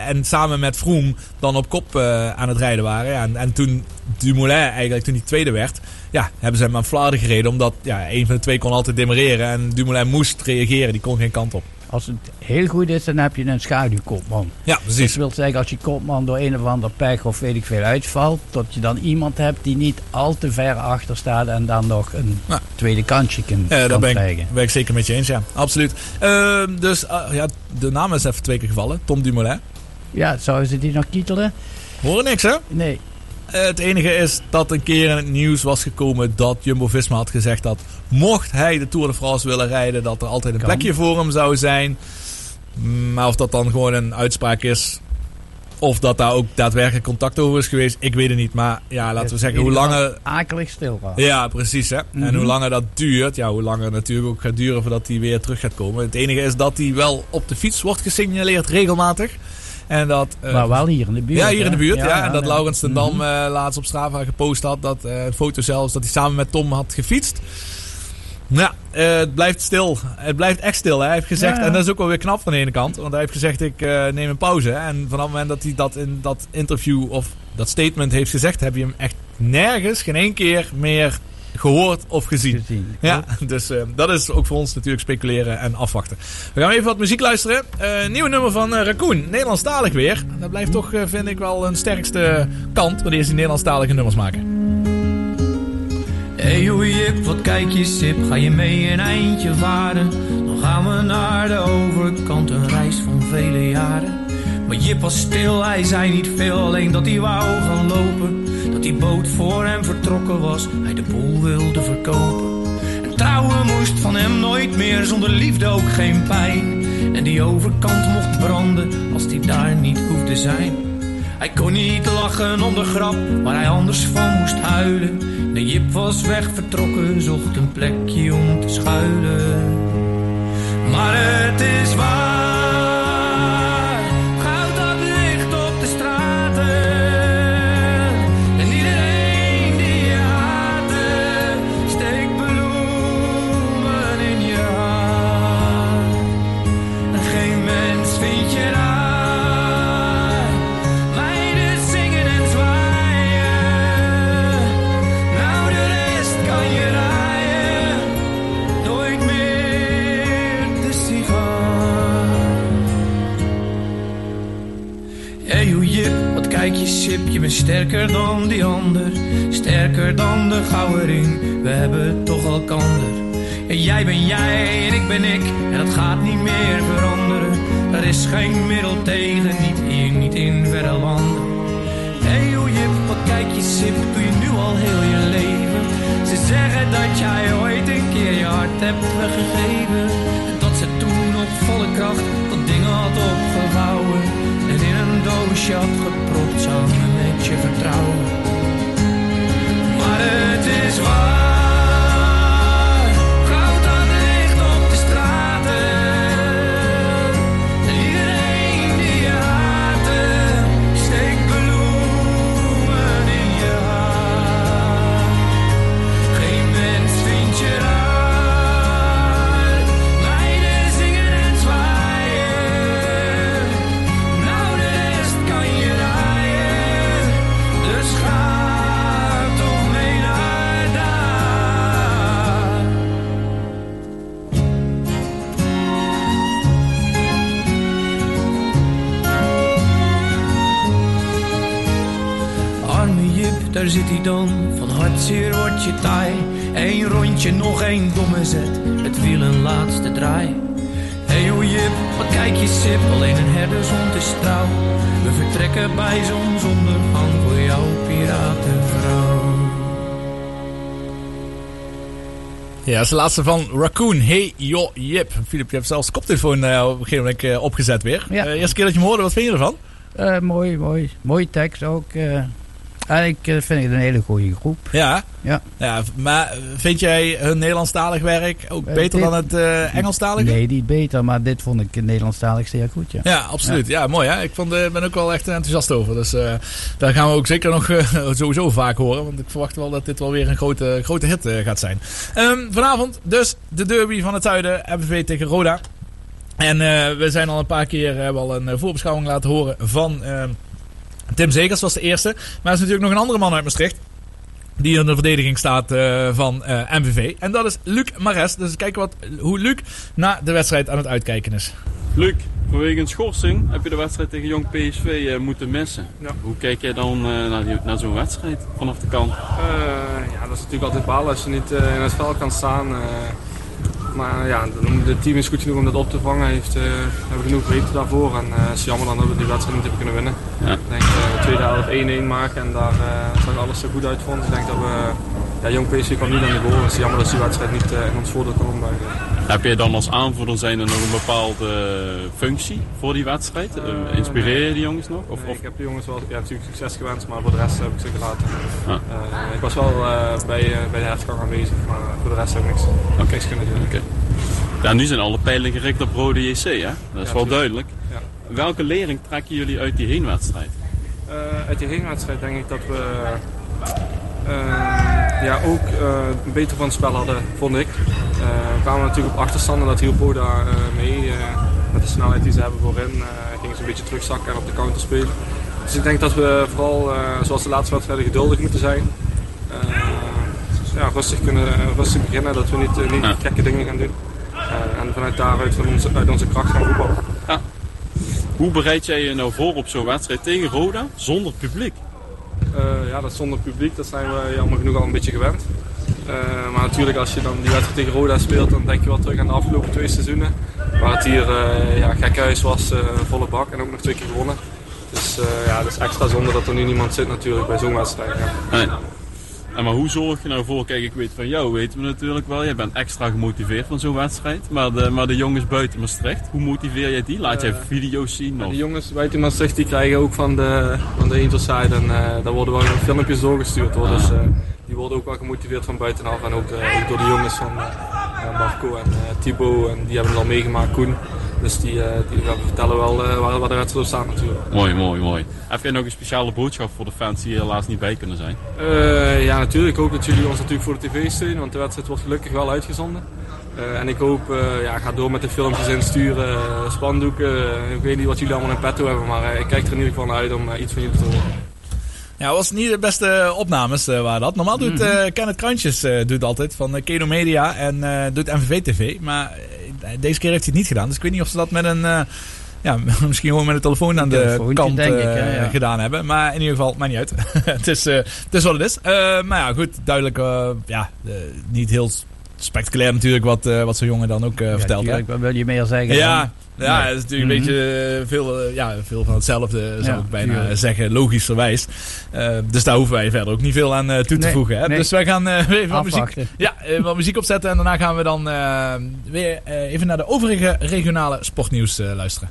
en samen met Froome dan op kop aan het rijden waren. Ja, en, en toen Dumoulin eigenlijk, toen hij tweede werd, ja, hebben ze hem aan Vlaarden gereden. Omdat ja, een van de twee kon altijd demareren en Dumoulin moest reageren. Die kon geen kant op. als het heel goed is, dan heb je een schaduwkopman. Ja, Dat precies. wil zeggen, als je kopman door een of ander pech of weet ik veel uitvalt, dat je dan iemand hebt die niet al te ver achter staat en dan nog een tweede kansje kan, Ja, daar ben krijgen. ik, ben ik zeker met je eens, ja. Absoluut. Ehm, dus eh, ja, de naam is even twee keer gevallen. Tom Dumoulin. Ja, zouden ze die nog kietelen? Horen niks, hè? Nee. Het enige is dat een keer in het nieuws was gekomen dat Jumbo-Visma had gezegd dat mocht hij de Tour de France willen rijden, dat er altijd een Kan. plekje voor hem zou zijn. Maar of dat dan gewoon een uitspraak is, of dat daar ook daadwerkelijk contact over is geweest, ik weet het niet. Maar ja, laten we zeggen, hoe langer... Akelig stil was. Ja, precies. Hè? En Mhm. hoe langer dat duurt, ja, hoe langer het natuurlijk ook gaat duren voordat hij weer terug gaat komen. Het enige is dat hij wel op de fiets wordt gesignaleerd regelmatig. En dat, eh, maar wel hier in de buurt. ja, hier in de buurt. Ja, en dat. Laurens ten Dam Mhm. eh, laatst op Strava gepost had. Dat eh, een foto zelfs dat hij samen met Tom had gefietst. Ja, eh, het blijft stil. Het blijft echt stil. hè. Hij heeft gezegd, Ja, ja. en dat is ook wel weer knap van de ene kant. Want hij heeft gezegd, ik eh, neem een pauze. En vanaf het moment dat hij dat in dat interview of dat statement heeft gezegd... heb je hem echt nergens, geen één keer meer gehoord of gezien. Gezien. Ja, dus eh, dat is ook voor ons natuurlijk speculeren en afwachten. We gaan even wat muziek luisteren. Eh nieuwe nummer van eh, Raccoon, Nederlandstalig weer. Dat blijft toch, vind ik, wel een sterkste kant wanneer ze Nederlandstalige nummers maken. Hey hoe Jip, wat kijk je sip, ga je mee een eindje varen? Dan gaan we naar de overkant, een reis van vele jaren. Maar Jip was stil, hij zei niet veel, alleen dat hij wou gaan lopen. Dat die boot voor hem vertrokken was, hij de boel wilde verkopen. En trouwen moest van hem nooit meer, zonder liefde ook geen pijn. En die overkant mocht branden, als die daar niet hoefde zijn. Hij kon niet lachen om de grap waar hij anders van moest huilen. De Jip was weg vertrokken, zocht een plekje om te schuilen. Maar het is waar kijk je sip, je bent sterker dan die ander. Sterker dan de gouden we hebben toch elkander. En jij ben jij en ik ben ik, en dat gaat niet meer veranderen. Er is geen middel tegen, niet hier, niet in verre landen. Hey hoe jip, wat kijk je sip, doe je nu al heel je leven. Ze zeggen dat jij ooit een keer je hart hebt weggegeven. En dat ze toen op volle kracht wat dingen had opgevouwen. Doosje had gepropt samen met je vertrouwen. Maar het is waar, Hartzeer wordt je taai. Eén rondje, nog één domme zet. Het wiel een laatste draai. Hey hoe Jip, wat kijk je sip. Alleen een herdershond is trouw. We vertrekken bij zonsondergang voor jouw piratenvrouw. Ja, dat is de laatste van Raccoon. Hey, yo, Jip. Filip, je hebt zelfs de koptelefoon eh, op een gegeven moment eh, opgezet weer. Ja. Eh, eerste keer dat je hem hoorde, wat vind je ervan? Eh, mooi, mooi. Mooie tekst ook. Eh. eigenlijk eh, vind ik het een hele goede groep. Ja. Ja. ja maar eh, vind jij hun Nederlandstalig werk ook beter dit- dan het eh Engelstalige? Nee, niet beter, maar dit vond ik Nederlandstalig zeer goed, ja. Ja, absoluut. Ja, mooi hè. Ik vond, ben ook wel echt enthousiast over. Dus daar gaan we ook zeker nog <laughs> sowieso vaak horen. Want ik verwacht wel dat dit wel weer een grote, grote hit gaat zijn. Ehm, vanavond dus de derby van het zuiden. MVV tegen Roda. En we zijn al een paar keer hebben al een voorbeschouwing laten horen van ehm, Tim Zegers was de eerste. Maar er is natuurlijk nog een andere man uit Maastricht. Die in de verdediging staat eh, van eh, MVV. En dat is Luc Mares. Dus kijken wat, hoe Luc naar de wedstrijd aan het uitkijken is. Luc, vanwege een schorsing heb je de wedstrijd tegen Jong PSV eh, moeten missen. Ja. Hoe kijk jij dan eh, naar, die- naar zo'n wedstrijd vanaf de kant? Eh, ja, dat is natuurlijk altijd balen als je niet eh, in het veld kan staan. Eh. maar ja, het team is goed genoeg om dat op te vangen. Heeft, eh, we hebben genoeg breedte daarvoor. En eh, het is jammer dan dat we die wedstrijd niet hebben kunnen winnen. Ja. Ik denk dat we de tweede helft 1-1 maken en daar eh, zag alles er goed uit vond. Ik denk dat we, ja, Jong PSV kwam niet aan de goal. Het is jammer dat die wedstrijd niet eh, in ons voordeel kon ombuigen. Heb jij dan als aanvoerder zijn er nog een bepaalde eh, functie voor die wedstrijd? Eh, inspireer je die jongens nog? Of, Nee, ik heb de jongens wel ja, natuurlijk succes gewenst, maar voor de rest heb ik ze gelaten. Ja. Eh, ik was wel eh, bij, eh, bij de herfstgang aanwezig, maar voor de rest heb ik niks, kunnen doen. Ja, nu zijn alle pijlen gericht op Rode JC, hè? Dat is Ja, wel duidelijk. Ja. Welke lering trekken jullie uit die heenwedstrijd? Eh, uit die heenwedstrijd denk ik dat we eh, ja, ook eh, beter van het spel hadden, vond ik. We kwamen natuurlijk op achterstanden, dat hielp eh, mee. met de snelheid die ze hebben voorin gingen ze een beetje terugzakken en op de counter spelen. Dus ik denk dat we vooral, zoals de laatste wedstrijden, geduldig moeten zijn. Ja, rustig, kunnen, rustig beginnen, dat we niet, niet gekke dingen gaan doen. Eh, en vanuit daaruit van onze, uit onze kracht gaan voetballen. Hoe bereid jij je nou voor op zo'n wedstrijd tegen Roda zonder publiek? Eh, ja, dat zonder publiek, dat zijn we jammer genoeg al een beetje gewend. Eh, maar natuurlijk, als je dan die wedstrijd tegen Roda speelt, dan denk je wel terug aan de afgelopen twee seizoenen. Waar het hier uh, ja, gekhuis was, volle bak en ook nog twee keer gewonnen. Dus ja, dat is extra zonde dat er nu niemand zit natuurlijk bij zo'n wedstrijd. Ja. Nee. En maar hoe zorg je nou voor? Kijk, ik weet van jou, weten we natuurlijk wel. Jij bent extra gemotiveerd van zo'n wedstrijd. Maar de, maar de jongens buiten Maastricht, hoe motiveer jij die? Laat jij Eh, video's zien? Of? die jongens buiten Maastricht die krijgen ook van de, van de Interside en eh, daar worden wel filmpjes doorgestuurd. Hoor. Dus eh, die worden ook wel gemotiveerd van buitenaf en ook, de, ook door de jongens van Marco en Thibaut. En die hebben het al meegemaakt, Koen. Dus die, uh, die vertellen wel uh, waar, waar de wedstrijd staat natuurlijk. Mooi, mooi, mooi. Heb jij nog een speciale boodschap voor de fans die helaas niet bij kunnen zijn? Uh, ja, natuurlijk. Ik hoop dat jullie ons natuurlijk voor de tv steunen, want de wedstrijd wordt gelukkig wel uitgezonden. Uh, en ik hoop, uh, ja, ga door met de filmpjes insturen, spandoeken. ik weet niet wat jullie allemaal in petto hebben, maar ik kijk er in ieder geval naar uit om iets van jullie te horen. Ja, was niet de beste opnames uh, waar dat. Normaal doet uh, Kenneth Krantjes uh, doet altijd van uh, Keno Media en doet MVV TV. Maar deze keer heeft hij het niet gedaan. Dus ik weet niet of ze dat met een, ja, <laughs> misschien gewoon met de telefoon aan de kant ik, eh, ja. gedaan hebben. Maar in ieder geval, maakt niet uit. <laughs> het, is, eh, het is wat het is. Eh, maar ja, goed, duidelijk, eh, ja, eh, niet heel spectaculair natuurlijk wat, eh, wat zo'n jongen dan ook eh, Ja, vertelt. hè. tuurlijk, wat wil je meer zeggen? Ja, dan? ja, Nee. het is natuurlijk een Mhm. beetje eh, veel, ja, veel van hetzelfde, zou Ja, ik bijna tuurlijk. zeggen, logischerwijs. Dus daar hoeven wij verder ook niet veel aan toe te Nee, voegen. Hè? nee. Dus wij gaan <laughs> weer even wat muziek, ja, wat muziek opzetten en daarna gaan we dan weer even naar de overige regionale sportnieuws luisteren.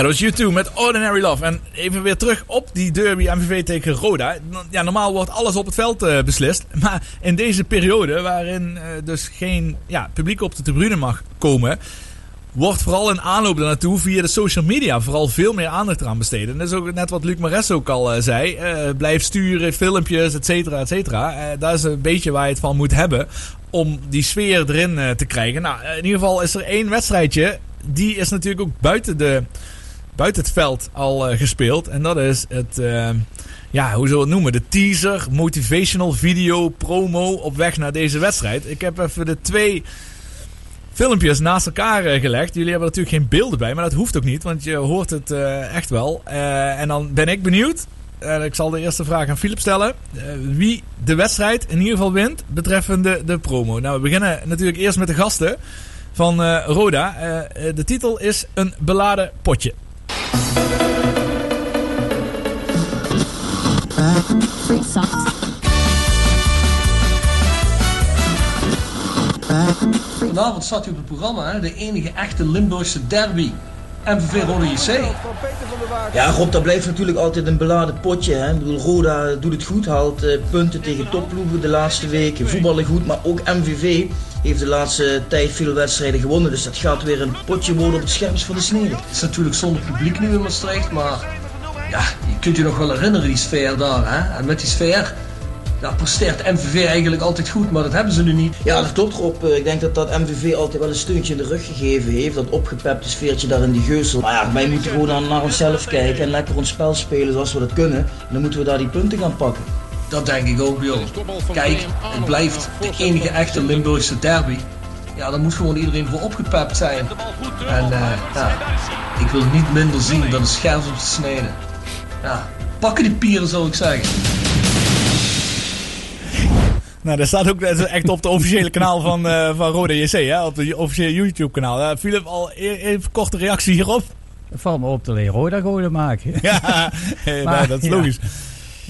Ja, dat was U2 met Ordinary Love. En even weer terug op die derby MVV tegen Roda. Ja, normaal wordt alles op het veld eh, beslist. <laughs> Maar in deze periode, waarin eh, dus geen ja, publiek op de tribune mag komen... wordt vooral in aanloop daarnaartoe via de social media vooral veel meer aandacht eraan besteden. En dat is ook net wat Luc Mares ook al eh, zei. Blijf sturen, filmpjes, et cetera, et cetera. Dat is een beetje waar je het van moet hebben om die sfeer erin te krijgen. Nou, in ieder geval is er één wedstrijdje. Die is natuurlijk ook buiten, de, buiten het veld al eh, gespeeld. En dat is het... eh, ja, hoe zullen we het noemen? De teaser, motivational video, promo op weg naar deze wedstrijd. Ik heb even de twee filmpjes naast elkaar eh, gelegd. Jullie hebben natuurlijk geen beelden bij, maar dat hoeft ook niet, want je hoort het echt wel. En dan ben ik benieuwd. ik zal de eerste vraag aan Philip stellen. wie de wedstrijd in ieder geval wint betreffende de promo. Nou, we beginnen natuurlijk eerst met de gasten. van Roda. De titel is Een beladen potje. Vanavond staat hij op het programma, hè? de enige echte Limburgse derby. MVV Rode JC. Ja, Rob, dat blijft natuurlijk altijd een beladen potje. Hè? Ik bedoel, Roda doet het goed, haalt eh, punten tegen topploegen de laatste weken. Voetballen goed, maar ook MVV heeft de laatste tijd veel wedstrijden gewonnen. Dus dat gaat weer een potje worden op het scherms van de snede. Het is natuurlijk zonder publiek nu in Maastricht, maar ja, je kunt je nog wel herinneren die sfeer daar. Hè? En met die sfeer ja, presteert MVV eigenlijk altijd goed, maar dat hebben ze nu niet. Ja, dat klopt Rob. Eh, Ik denk dat dat MVV altijd wel een steuntje in de rug gegeven heeft. Dat opgepepte sfeertje daar in die geusel. Maar ja, wij moeten gewoon naar onszelf kijken en lekker ons spel spelen zoals we dat kunnen. En dan moeten we daar die punten gaan pakken. Dat denk ik ook, joh. Kijk, het blijft de enige echte Limburgse derby. Ja, daar moet gewoon iedereen voor opgepept zijn. En eh, ja, ik wil niet minder zien dan een scherf op de snede. Ja, pakken die pieren zou ik zeggen. Nou, dat staat ook dat is echt op de officiële kanaal van, eh, van Roda JC, hè? op de officiële YouTube kanaal. Uh, Philip, al e- even korte reactie hierop. Het valt me op te leren Roda goden maken. Ja, <laughs> <laughs> eh, nou, dat is ja.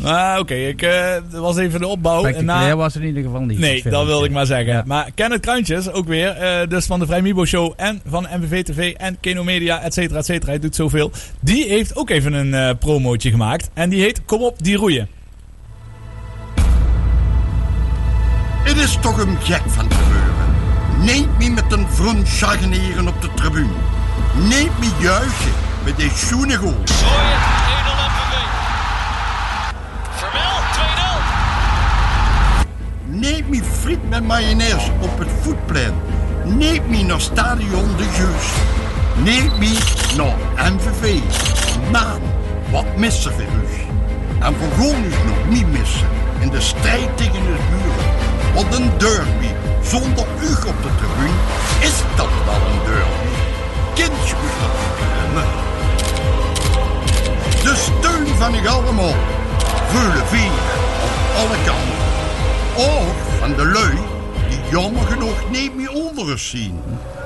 Maar oké, ik eh, dat was even de opbouw. En na- was het in ieder geval niet. Nee, dat wilde ik maar zeggen. Ja. Maar Kenneth Kruintjes, ook weer, eh, dus van de Vrij Mibo Show en van MVV TV en Keno Media, et cetera, et cetera. Hij doet zoveel. Die heeft ook even een eh promootje gemaakt. En die heet Kom op, die roeien. Het is toch een gek van te gebeuren. Neemt me met een vroom chargeneren op de tribune. Neemt me juichen met die schoene goal. 2-0. Neemt me friet met mayonaise op het voetplein. Neemt me naar stadion de Geus. Neemt me naar MVV. Man, wat missen we u? En we gaan dus nog niet missen in de strijd tegen de buren. Want een derby zonder u op de tribune is dat wel een derby. Kindje moet dat niet kennen. De steun van ik allemaal. Veulen vieren op alle kanten. Of van de lui die jammer genoeg niet meer onder ons zien.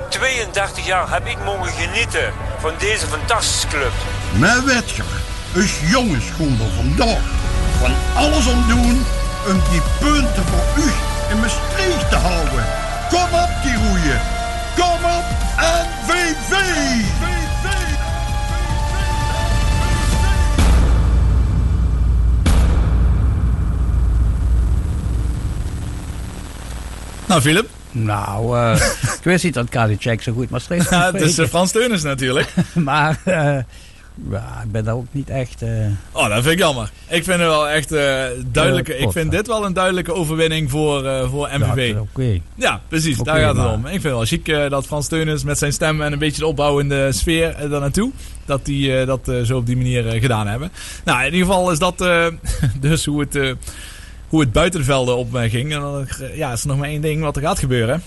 32 jaar heb ik mogen genieten van deze fantastische club. Mijn wetger is jongensschoender vandaag. Van alles aan doen om die punten voor u in Maastricht te houden. Kom op die roeien. Kom op NVV. Nou, Philip. Nou, eh, <laughs> ik wist niet dat Kadicek zo goed Maastricht Ja, het is eh. Frans Teunis natuurlijk. <laughs> maar eh, ja, ik ben daar ook niet echt... Oh, dat vind ik jammer. Ik vind het wel echt duidelijke. Ik vind dit wel een duidelijke overwinning voor, voor MVV. Ja, oké. Ja, precies. Daar gaat het maar- om. Ik vind het wel chic dat Frans Teunis met zijn stem en een beetje de opbouwende sfeer daar naartoe. Dat die dat zo op die manier gedaan hebben. Nou, in ieder geval is dat <laughs> dus hoe het, hoe het buiten de velden op eh, ging. En dan eh, ja, is er nog maar één ding wat er gaat gebeuren.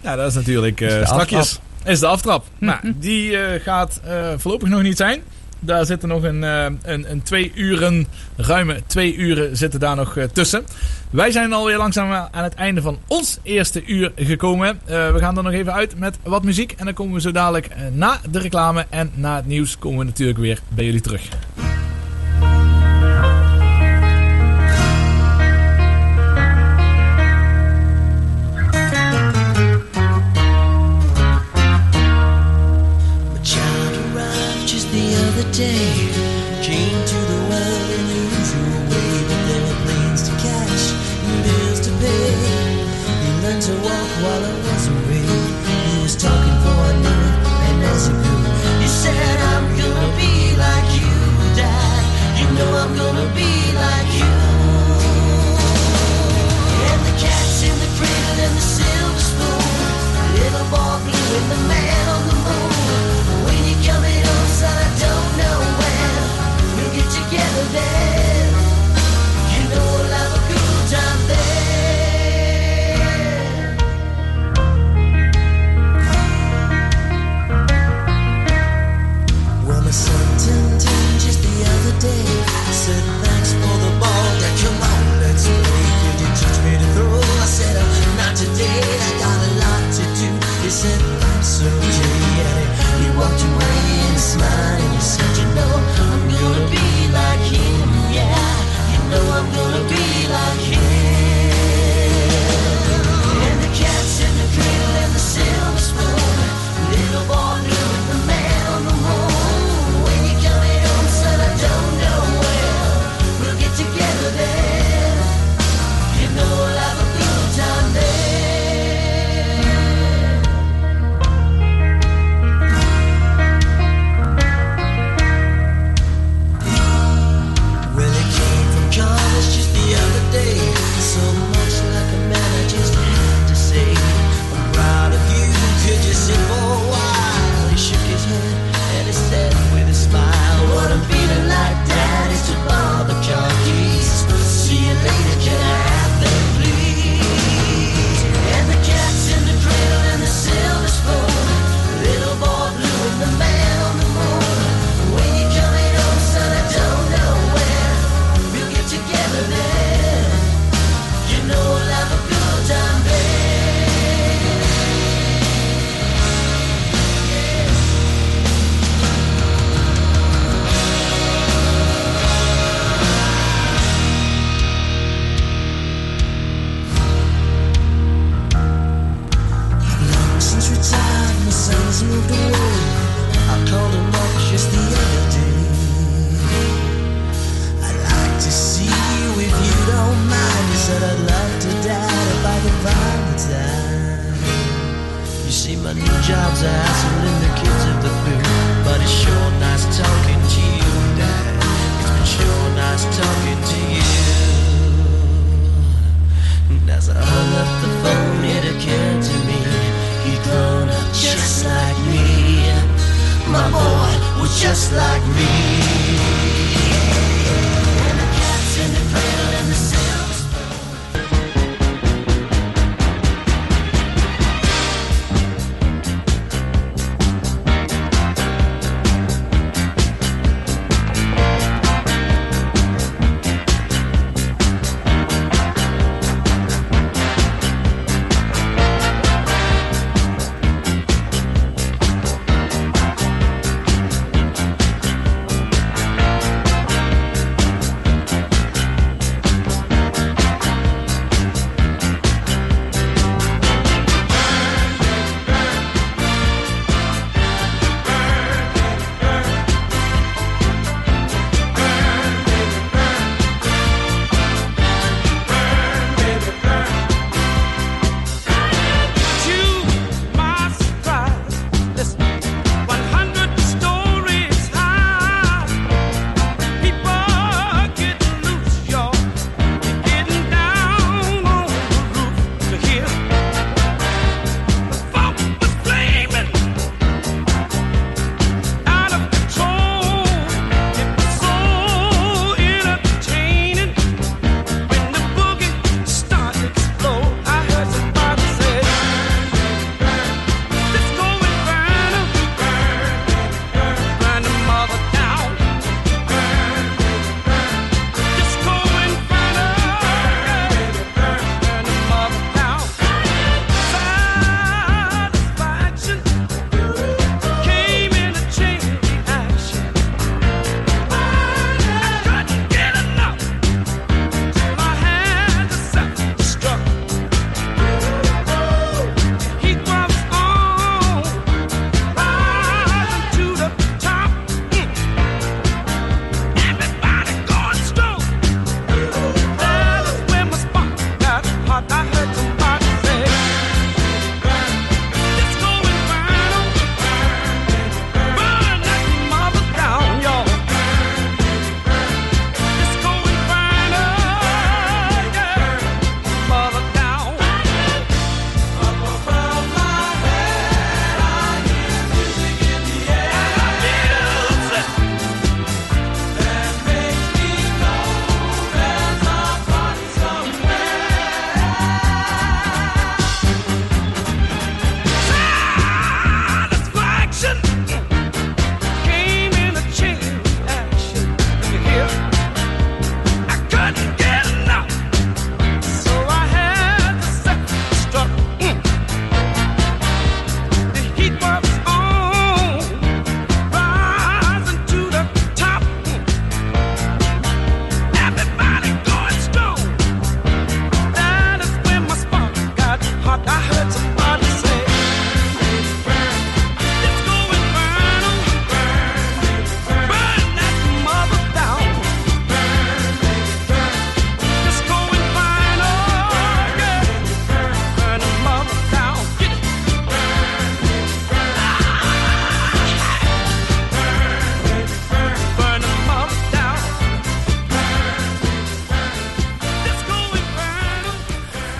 Ja, dat is natuurlijk eh Is de strakjes. aftrap. Is de aftrap. <laughs> nou, die eh, gaat eh, voorlopig nog niet zijn. Daar zitten nog een, eh, een, een twee uren, ruime twee uren zitten daar nog eh, tussen. Wij zijn alweer langzaam aan het einde van ons eerste uur gekomen. Eh, we gaan er nog even uit met wat muziek. En dan komen we zo dadelijk eh, na de reclame en na het nieuws komen we natuurlijk weer bij jullie terug. The day.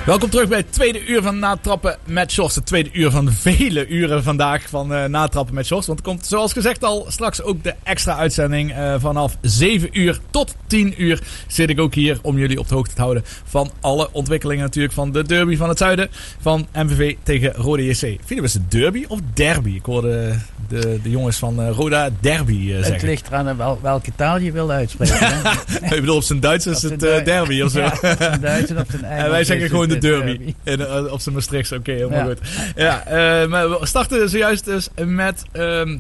Welkom terug bij het tweede uur van Natrappen met Shorts. Het tweede uur van vele uren vandaag van eh, Natrappen met Shorts. Want er komt zoals gezegd al straks ook de extra uitzending. eh, vanaf 7 uur tot 10 uur zit ik ook hier om jullie op de hoogte te houden van alle ontwikkelingen natuurlijk. Van de derby van het zuiden van MVV tegen Rode JC. Vinden we het derby of derby? Ik hoorde de, de jongens van eh, Roda derby eh, Het zeggen. ligt eraan wel, welke taal je wil uitspreken. <laughs> Ik bedoel, op zijn Duits is het eh, derby of zo. <laughs> Ja, op zijn Duits en op zijn <laughs> En Engels wij zeggen het gewoon de het derby. derby. En, eh, op zijn Maastrichts, oké, helemaal Ja. goed. Ja, eh, maar we starten zojuist dus met ehm,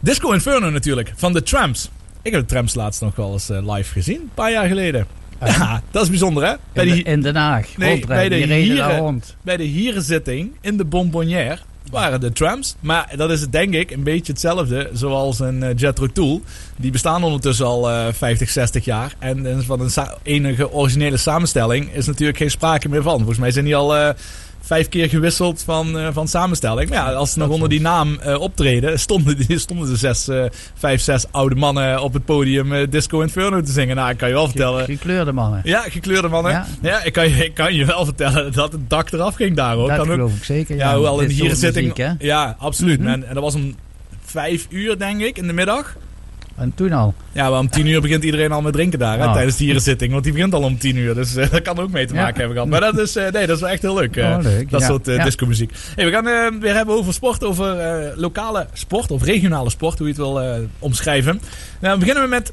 Disco Inferno natuurlijk, van de Tramps. Ik heb de Tramps laatst nog wel eens eh, live gezien, een paar jaar geleden. Ja, dat is bijzonder hè? In, de- in Den Haag. Nee, rondrijden. bij de, Die hieren, bij de hierenzitting in de Bonbonnière waren de trams. Maar dat is het denk ik een beetje hetzelfde zoals een eh, Jethro Tull. Die bestaan ondertussen al eh, 50, 60 jaar. En, van een enige originele samenstelling is natuurlijk geen sprake meer van. Volgens mij zijn die al... eh, Vijf keer gewisseld van, eh, van samenstelling. Maar ja, als ze nog onder die naam eh, optreden, stonden, <laughs> stonden de zes, eh, vijf, zes oude mannen op het podium Disco Inferno te zingen. Nou, ik kan je wel vertellen. Gekleurde mannen. Ja, gekleurde mannen. Ja, Ja. ik, kan je, ik kan je wel vertellen dat het dak eraf ging daar hoor. Dat kan ook, geloof ik zeker. ja, Ja, hoewel in muziek, hè? Ja, absoluut. Mhm. En, en dat was om vijf uur, denk ik, in de middag. En toen al. Ja, maar om tien uur begint iedereen al met drinken daar hè, Oh. tijdens de hierenzitting. Want die begint al om tien uur. Dus eh, <laughs> dat kan ook mee te Ja. maken hebben gehad. Maar dat is, eh, nee, dat is wel echt heel leuk. eh, Oh, leuk, Dat ja. soort Ja. disco-muziek. Hey, we gaan weer hebben over sport. Over lokale sport of regionale sport. Hoe je het wil omschrijven. Nou, dan beginnen we met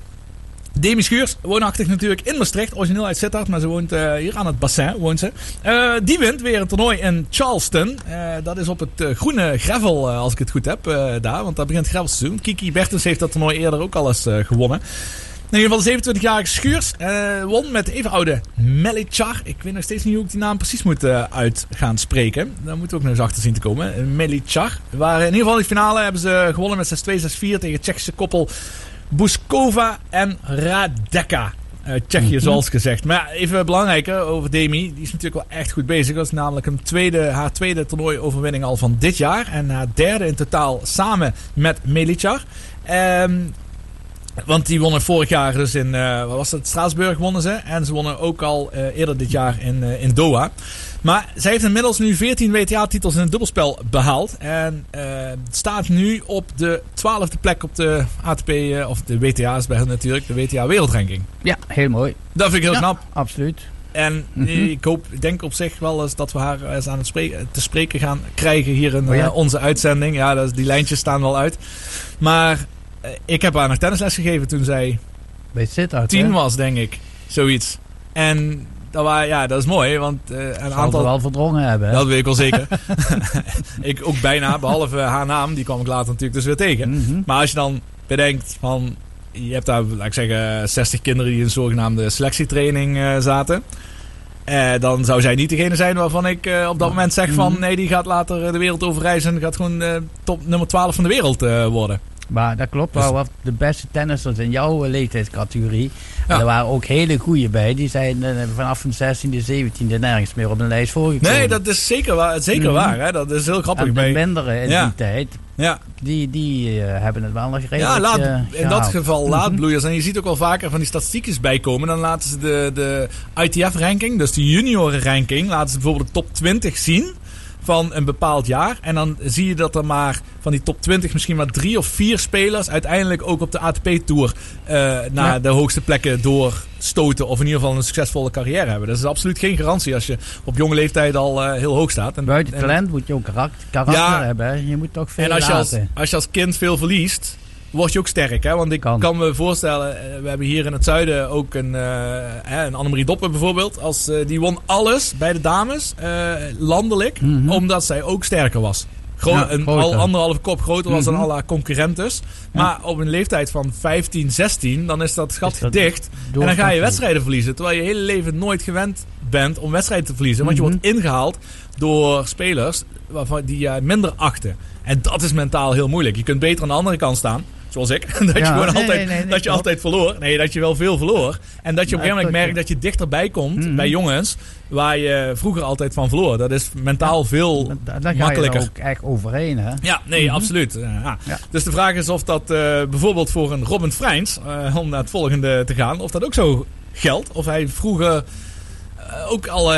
Demi Schuurs, woonachtig natuurlijk in Maastricht. Origineel uit Sittard, maar ze woont eh, hier aan het bassin. Woont ze. Eh, die wint weer een toernooi in Charleston. Eh, dat is op het groene gravel, als ik het goed heb, daar. Want daar begint gravelseizoen. Kiki Bertens heeft dat toernooi eerder ook al eens gewonnen. In ieder geval de 27-jarige Schuurs won met even oude Melichar. Ik weet nog steeds niet hoe ik die naam precies moet eh, uit gaan spreken. Daar moeten we ook nog eens achter zien te komen. Melichar. Waar in ieder geval in de finale hebben ze gewonnen met 6-2, 6-4 tegen Tsjechische koppel Buskova en Radeka. Uit Tsjechië, Mhm. zoals gezegd. Maar ja, even belangrijker over Demi. Die is natuurlijk wel echt goed bezig. Dat is namelijk een tweede, haar tweede toernooioverwinning al van dit jaar. En haar derde in totaal samen met Melichar. Ehm want die wonnen vorig jaar dus in, eh, wat was het, Straatsburg wonnen ze. En ze wonnen ook al eh, eerder dit jaar in, eh, in Doha. Maar zij heeft inmiddels nu 14 WTA-titels in het dubbelspel behaald. En eh, staat nu op de 12e plek op de ATP, eh, of de WTA is bij hen natuurlijk, de WTA wereldranking. Ja, heel mooi. Dat vind ik heel Ja, knap. Absoluut. En Mhm. ik hoop, ik denk op zich wel eens dat we haar eens aan het spreken, te spreken gaan krijgen hier in Oh ja? eh, onze uitzending. Ja, dat, is- die lijntjes staan wel uit. Maar ik heb haar nog tennisles gegeven toen zij Bij Sittard. tien hè? was, denk ik. Zoiets. En dat, ja, dat is mooi, want eh, een Zal aantal... wel verdrongen hebben. hè? Dat weet ik wel zeker. <laughs> <laughs> ik ook bijna, behalve haar naam, die kwam ik later natuurlijk dus weer tegen. Mhm. Maar als je dan bedenkt van, je hebt daar, laat ik zeggen, 60 kinderen die in zogenaamde selectietraining eh, zaten. Eh, dan zou zij niet degene zijn waarvan ik op dat moment zeg van, Mhm. nee, die gaat later de wereld overreizen en gaat gewoon top nummer 12 van de wereld worden. Maar dat klopt Dus- wel. Wat de beste tennissers in jouw leeftijdscategorie. Ja. Er waren ook hele goeie bij. Die zijn eh, vanaf hun 16e, 17e nergens meer op een lijst voorgekomen. Nee, dat is zeker waar. Zeker Mhm. waar hè? Dat is heel grappig. En de bij- mindere in Ja. die tijd, Ja. die, die eh, hebben het wel nog redelijk Ja, laat, eh, in dat geval Mhm. laadbloeiers. En je ziet ook wel vaker van die statistiekjes bijkomen. Dan laten ze de, de ITF-ranking, dus de junioren-ranking, laten ze bijvoorbeeld de top 20 zien van een bepaald jaar. En dan zie je dat er maar van die top 20 misschien maar drie of vier spelers uiteindelijk ook op de ATP-tour eh, naar Ja. de hoogste plekken doorstoten. Of in ieder geval een succesvolle carrière hebben. Dat is absoluut geen garantie als je op jonge leeftijd al eh, heel hoog staat. En, Buiten en- talent moet je ook karakter, karakter Ja. hebben. hè. Je moet toch veel en als je, als, laten. als je als kind veel verliest, word je ook sterk. Hè? Want ik kan, Kan. me voorstellen, eh, we hebben hier in het zuiden ook een, hè, een Annemarie Doppen bijvoorbeeld. Als, eh, die won alles bij de dames, landelijk, Mhm. omdat zij ook sterker was. Gro Ja, een, al anderhalve kop groter was dan Mhm. al haar concurrentes. Maar op een leeftijd van 15, 16, dan is dat gat Is dat dicht. En dan ga je wedstrijden verliezen. Terwijl je je hele leven nooit gewend bent om wedstrijden te verliezen. Want je Mhm. wordt ingehaald door spelers waarvan die je minder achten. En dat is mentaal heel moeilijk. Je kunt beter aan de andere kant staan. Zoals ik. <laughs> Dat je gewoon nee, altijd, nee, dat je altijd verloor. Nee, dat je wel veel verloor. En dat je op een gegeven moment merkt dat je dichterbij komt Mhm. bij jongens. Waar je vroeger altijd van verloor. Dat is mentaal veel Daar, daar ga makkelijker. er ook echt overheen. Hè? Ja, nee, Mhm. absoluut. Ja. Ja. Dus de vraag is of dat eh, bijvoorbeeld voor een Robin Freins, eh, om naar het volgende te gaan, of dat ook zo geldt. Of hij vroeger eh, ook al,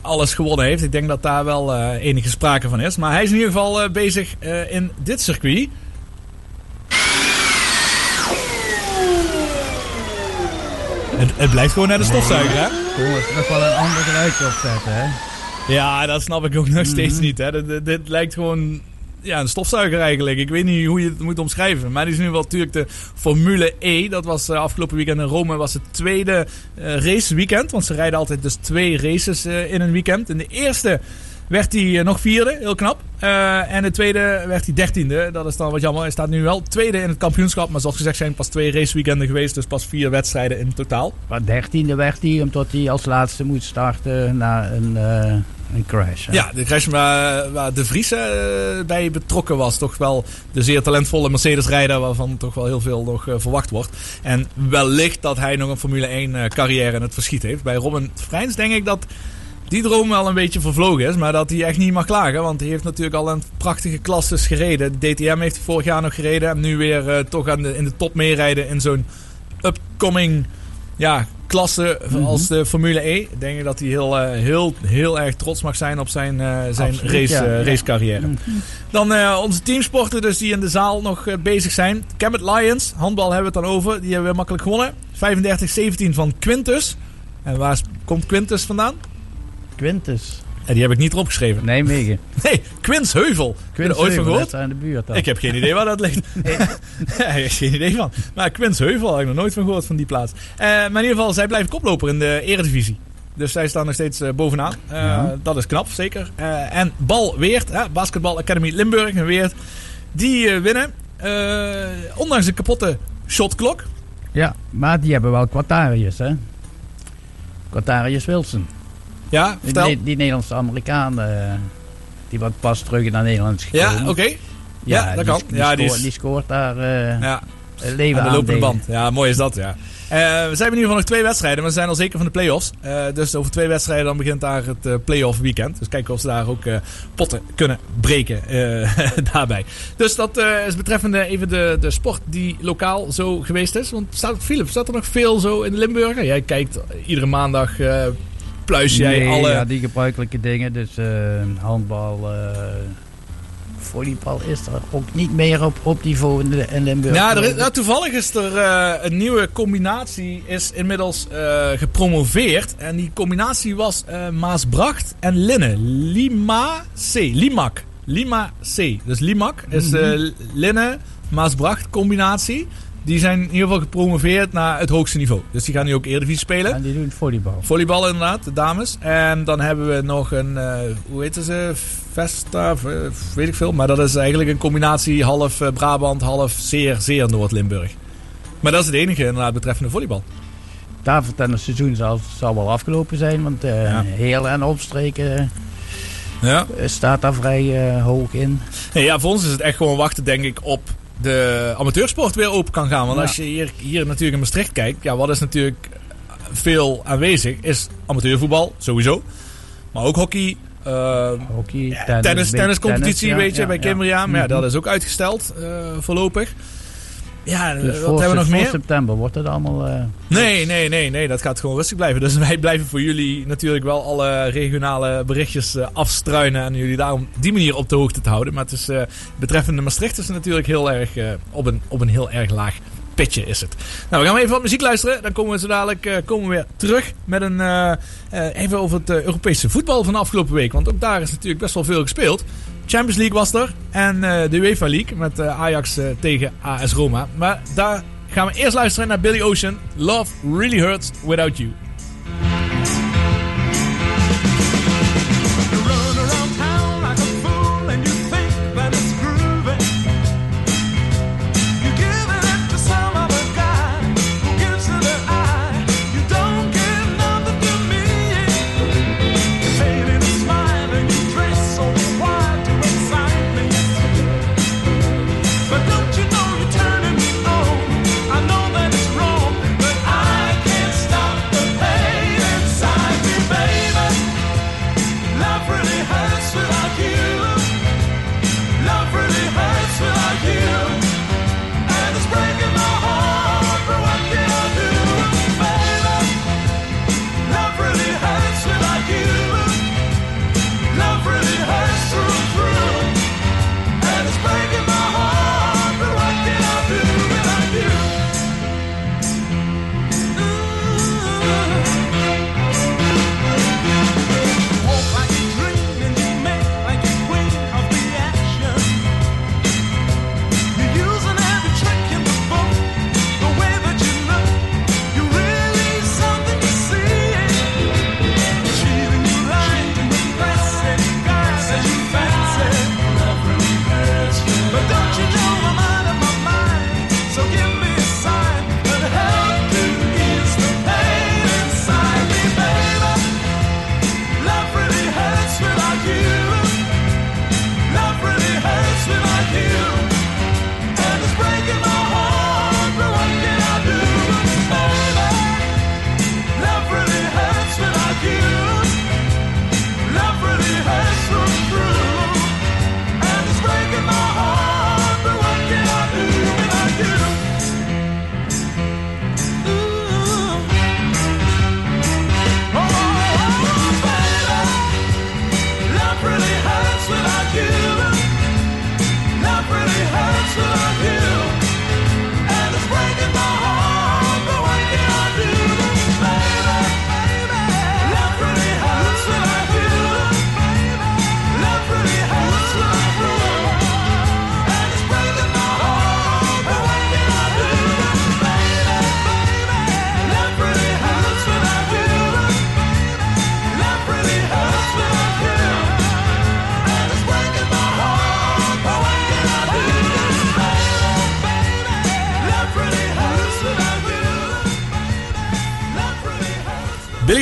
alles gewonnen heeft. Ik denk dat daar wel enige sprake van is. Maar hij is in ieder geval bezig in dit circuit. Het, het blijft gewoon naar de stofzuiger, hè? Gewoon nog wel een ander geluidje opzetten. Hè? Ja, dat snap ik ook nog steeds niet. Hè. Dit, dit- dit lijkt gewoon ja, een stofzuiger eigenlijk. Ik weet niet hoe je het moet omschrijven. Maar die is nu wel natuurlijk de Formule E. Dat was eh, afgelopen weekend in Rome was het tweede eh raceweekend. Want ze rijden altijd dus twee races eh, in een weekend. In de eerste werd hij eh, nog vierde, heel knap. Eh, en de tweede werd hij dertiende. Dat is dan wat jammer. Hij staat nu wel tweede in het kampioenschap. Maar zoals gezegd zijn pas twee raceweekenden geweest. Dus pas vier wedstrijden in totaal. Maar dertiende werd hij, omdat hij als laatste moet starten naar een, eh, een crash. hè? Ja, de crash waar, waar De Vries bij betrokken was. Toch wel de zeer talentvolle Mercedes-rijder waarvan toch wel heel veel nog verwacht wordt. En wellicht dat hij nog een Formule 1 eh, carrière in het verschiet heeft. Bij Robin Freins denk ik dat die droom wel een beetje vervlogen is. Maar dat hij echt niet mag klagen. Want hij heeft natuurlijk al een prachtige klasses gereden. De DTM heeft hij vorig jaar nog gereden. En nu weer eh, toch aan de, in de top meerijden in zo'n upcoming ja, klasse als de Formule E. Ik denk dat hij heel, eh, heel, heel erg trots mag zijn op zijn, eh, zijn Absoluut, race, ja. Ja. racecarrière. Dan eh, onze teamsporten dus die in de zaal nog bezig zijn. Kemet Lions, handbal hebben we het dan over. Die hebben we makkelijk gewonnen. 35-17 van Quintus. En waar komt Quintus vandaan? Quintus. En die heb ik niet erop geschreven. Nijmegen. Nee, <laughs> Quinsheuvel. Er ooit van gehoord? aan de buurt. dan. Ik heb geen idee waar dat ligt. <laughs> <laughs> Nee. ik heb geen idee van. Maar Quinsheuvel heb ik nog nooit van gehoord van die plaats. Eh, maar in ieder geval, zij blijven koploper in de eredivisie. Dus zij staan nog steeds eh, bovenaan. Eh, Ja. Dat is knap, zeker. Eh, en Bal Weert, hè, Basketbal Academy Limburg en Weert. Die winnen. Eh, ondanks de kapotte shotklok. Ja, maar die hebben wel Quatarius, hè? Quatarius Wilson. Ja, Die, vertel. Die Nederlandse Amerikaan, eh, die wordt pas terug naar Nederland is gekomen. Ja, oké. Ja, dat die, kan. Die, Ja, die scoort, is- die scoort daar eh Ja. een leven Aan de lopende band. Ja, mooi is dat, ja. Eh, we zijn in ieder geval nog twee wedstrijden, maar we zijn al zeker van de play-offs. Dus over twee wedstrijden dan begint daar het eh, play-off weekend. Dus kijken of ze daar ook potten kunnen breken <laughs> daarbij. Dus dat is betreffende even de, de sport die lokaal zo geweest is. Want staat, Philip, staat er nog veel zo in de Limburger? Jij kijkt iedere maandag, pluis jij nee, alle... ja, die gebruikelijke dingen. Dus eh, handbal, eh volleybal is er ook niet meer op, op niveau in, Limburg. Ja, er is, nou, toevallig is er eh, een nieuwe combinatie is inmiddels gepromoveerd. En die combinatie was Maasbracht en Linne. Lima C. Limac. Lima C. Dus Limac is Mhm. Linne, Maasbracht combinatie. Die zijn in ieder geval gepromoveerd naar het hoogste niveau. Dus die gaan nu ook Eredivisie spelen. En die doen volleybal. Volleybal inderdaad, de dames. En dan hebben we nog een, eh, hoe heet ze? Vesta, weet ik veel. Maar dat is eigenlijk een combinatie half eh, Brabant, half zeer, zeer Noord-Limburg. Maar dat is het enige inderdaad betreffende volleybal. Tafeltennisseizoen zal, zal wel afgelopen zijn, want Ja. heel en opstreken Ja. staat daar vrij hoog in. Ja, voor ons is het echt gewoon wachten, denk ik, op de amateursport weer open kan gaan. Want Ja. als je hier, hier natuurlijk in Maastricht kijkt, ja, wat is natuurlijk veel aanwezig, is amateurvoetbal, sowieso. Maar ook hockey, eh, Hockey, tennis, tennis, tenniscompetitie, tennis, ja, weet je, ja, bij ja. Kimberia. Maar ja, Mhm. dat is ook uitgesteld eh, voorlopig. Ja, Dus wat voor, hebben we nog meer? september wordt het allemaal... eh, Nee, nee, nee, nee, dat gaat gewoon rustig blijven. Dus <laughs> wij blijven voor jullie natuurlijk wel alle regionale berichtjes eh, afstruinen. En jullie daar op die manier op de hoogte te houden. Maar het is eh, betreffende Maastricht is het natuurlijk heel erg op, een, op een heel erg laag pitje is het. Nou, we gaan even wat muziek luisteren. Dan komen we zo dadelijk eh, komen we weer terug met een eh, eh, even over het Europese voetbal van de afgelopen week. Want ook daar is natuurlijk best wel veel gespeeld. Champions League was er en de UEFA League met Ajax tegen AS Roma. Maar daar gaan we eerst luisteren naar Billy Ocean. Love really hurts without you.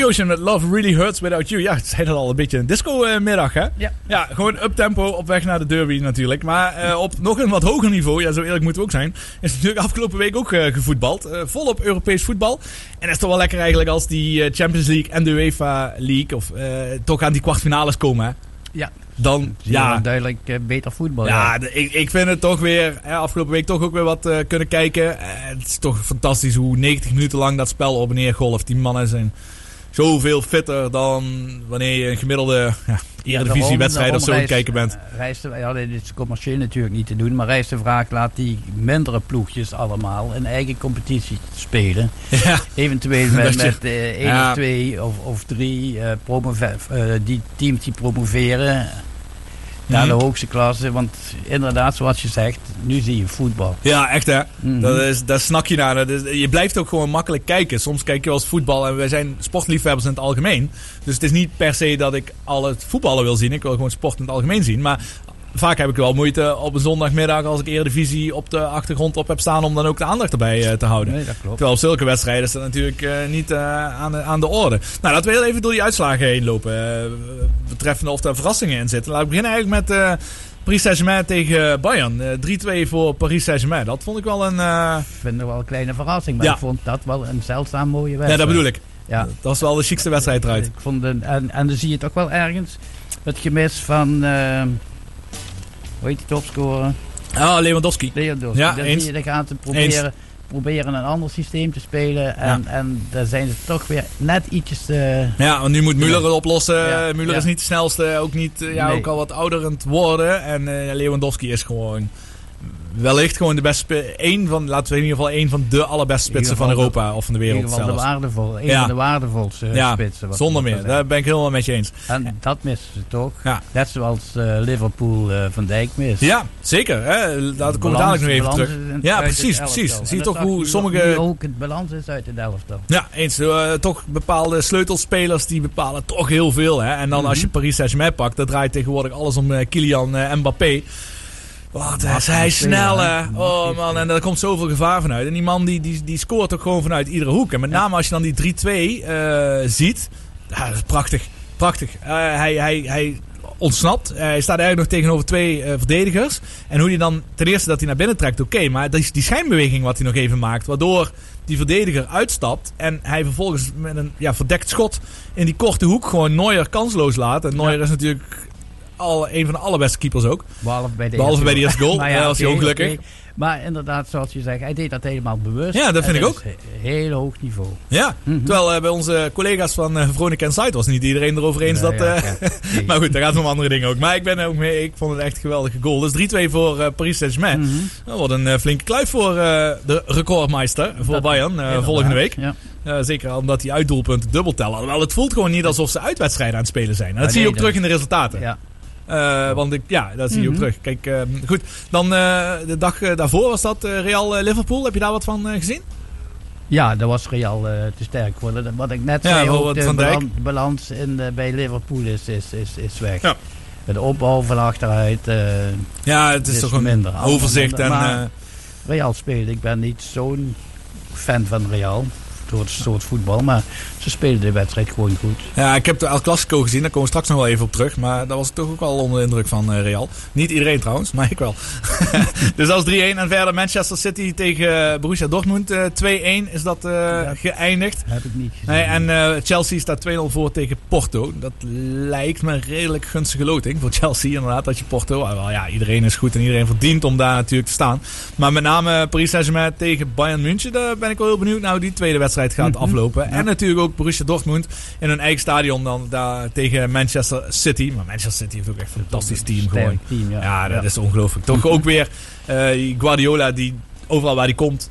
Ocean met Love Really Hurts Without You. Ja, het zei dat al een beetje een disco-middag, hè? Ja. Ja, gewoon up-tempo op weg naar de derby natuurlijk. Maar eh, op nog een wat hoger niveau, ja, zo eerlijk moeten we ook zijn, is natuurlijk afgelopen week ook eh, gevoetbald. Eh, volop Europees voetbal. En het is toch wel lekker eigenlijk als die Champions League en de UEFA League of, eh, toch aan die kwartfinales komen, hè? Ja. Dan, ja, duidelijk beter voetbal. ja, de- ik, ik vind het toch weer, hè, afgelopen week toch ook weer wat eh, kunnen kijken. Het is toch fantastisch hoe 90 minuten lang dat spel op en neer golft. Die mannen zijn zoveel fitter dan wanneer je een gemiddelde ja, eredivisie wedstrijd of zo aan het kijken bent. Rijst de, ja, dit is commercieel natuurlijk niet te doen, maar rijst de vraag laat die mindere ploegjes allemaal een eigen competitie spelen. <laughs> Ja. Eventueel <laughs> met, met eh, één of twee of, of drie eh, eh, die teams die promoveren naar Mhm. de hoogste klasse. Want inderdaad, zoals je zegt, nu zie je voetbal. Ja, echt hè. Mhm. Dat is, daar snak je naar. Dat is- je blijft ook gewoon makkelijk kijken. Soms kijk je wel eens voetbal en wij zijn sportliefhebbers in het algemeen. Dus het is niet per se dat ik al het voetballen wil zien. Ik wil gewoon sport in het algemeen zien. Maar vaak heb ik wel moeite op een zondagmiddag als ik Eredivisie op de achtergrond op heb staan om dan ook de aandacht erbij eh, te houden. Nee, dat klopt. Terwijl op zulke wedstrijden is dat natuurlijk eh, niet eh, aan, de, aan de orde. Nou, laten we heel even door die uitslagen heen lopen. betreffende of er verrassingen in zitten. Laat ik beginnen eigenlijk met eh Paris Saint-Germain tegen Bayern. Eh, 3-2 voor Paris Saint-Germain. Dat vond ik wel een... eh, Ik vind het wel een kleine verrassing, maar Ja. ik vond dat wel een zeldzaam mooie ja, wedstrijd. dat bedoel ik. Ja. Dat was wel de chicste wedstrijd eruit. Ik vond een, en, en dan zie je toch wel ergens het gemis van, hoe heet die topscorer? Ah, Lewandowski. Lewandowski. Ja, dan eens. je, dan gaan ze proberen, proberen een ander systeem te spelen. En, en daar zijn ze toch weer net ietsjes... eh, Ja, want nu moet Müller het oplossen. Ja, Müller ja. is niet de snelste, ook, niet, eh, ja, Nee. ook al wat ouder aan het worden. En eh, Lewandowski is gewoon wellicht gewoon de beste, één van, laten we in ieder geval één van de allerbeste spitsen van Europa of van de in wereld ieder geval de zelfs. waardevol, een Ja. van de waardevolste Ja, spitsen. wat zonder meer. Daar ben ik helemaal met je eens. En dat missen ze toch? Ja. Net zoals eh, Liverpool eh, van Dijk mist. Ja, zeker. Hè? Daar komen we dadelijk nog even terug. Ja, precies, precies. Zie je toch hoe sommige... ook het balans is uit het elftal. Ja, eens. eh, toch bepaalde sleutelspelers die bepalen toch heel veel. Hè? En dan als je Paris Saint-Germain pakt, dan draait tegenwoordig alles om eh, Kylian eh, Mbappé. Wat is hij snel, hè? Oh man, en daar komt zoveel gevaar vanuit. En die man die, die, die scoort ook gewoon vanuit iedere hoek. En met name als je dan die 3-2 eh, ziet. Ja, dat is prachtig. Prachtig. Eh, hij, hij, hij ontsnapt. Eh, hij staat eigenlijk nog tegenover twee verdedigers. En hoe hij dan, ten eerste dat hij naar binnen trekt, oké. maar is die schijnbeweging wat hij nog even maakt. Waardoor die verdediger uitstapt. En hij vervolgens met een ja, verdekt schot in die korte hoek gewoon Neuer kansloos laat. En Neuer is natuurlijk al een van de allerbeste keepers ook. Behalve bij de Behalve bij de eerste goal. <laughs> Maar Ja, was hij ook gelukkig. Maar inderdaad, zoals je zegt, hij deed dat helemaal bewust. Ja, dat vind En ik ook. he- Heel hoog niveau. Ja, terwijl eh, bij onze collega's van eh Veronica Site was niet iedereen erover eens dat... ja, eh, ja. <laughs> maar goed, daar gaat het om andere dingen ook. Maar ik ben ook mee. Ik vond het echt een geweldige goal. Dus 3-2 voor Paris Saint-Germain. Mhm. Dat wordt een flinke kluif voor de recordmeister, voor Dat- Bayern, volgende week. ja. Zeker omdat die uitdoelpunten dubbel tellen. Wel, het voelt gewoon niet alsof ze uitwedstrijden aan het spelen zijn. En dat zie je nee, ook terug in de resultaten. Ja. Eh, want ik, ja, dat zie je ook Mhm. terug. Kijk, eh, goed. Dan eh, de dag eh, daarvoor was dat Real Liverpool. Heb je daar wat van gezien? Ja, dat was Real te sterk voor. Wat ik net zei, ook de balan- balans in, bij Liverpool is, is, is, is weg. Ja. De opbouw van achteruit Ja, het is toch minder. overzicht minder. en, Real spelen, ik ben niet zo'n fan van Real. Door het soort voetbal, maar ze spelen de wedstrijd gewoon goed. Ja, ik heb de El Clasico gezien. Daar komen we straks nog wel even op terug. Maar daar was ik toch ook wel onder de indruk van eh, Real. Niet iedereen trouwens, maar ik wel. <laughs> dus dat was 3-1. En verder Manchester City tegen Borussia Dortmund. eh, 2-1 is dat eh, geëindigd. Heb ik niet gezien. Nee, en eh, Chelsea staat 2-0 voor tegen Porto. Dat lijkt me redelijk gunstige loting voor Chelsea inderdaad. Dat je Porto, ah, wel, ja, iedereen is goed en iedereen verdient om daar natuurlijk te staan. Maar met name Paris Saint-Germain tegen Bayern München. Daar ben ik wel heel benieuwd naar hoe die tweede wedstrijd gaat Mhm. aflopen. Ja. En natuurlijk ook Borussia Dortmund in hun eigen stadion dan daar tegen Manchester City. Maar Manchester City heeft ook echt een fantastisch team gewoon. team, ja. ja, dat Ja. is ongelooflijk. Toch ook weer eh, Guardiola die overal waar hij komt,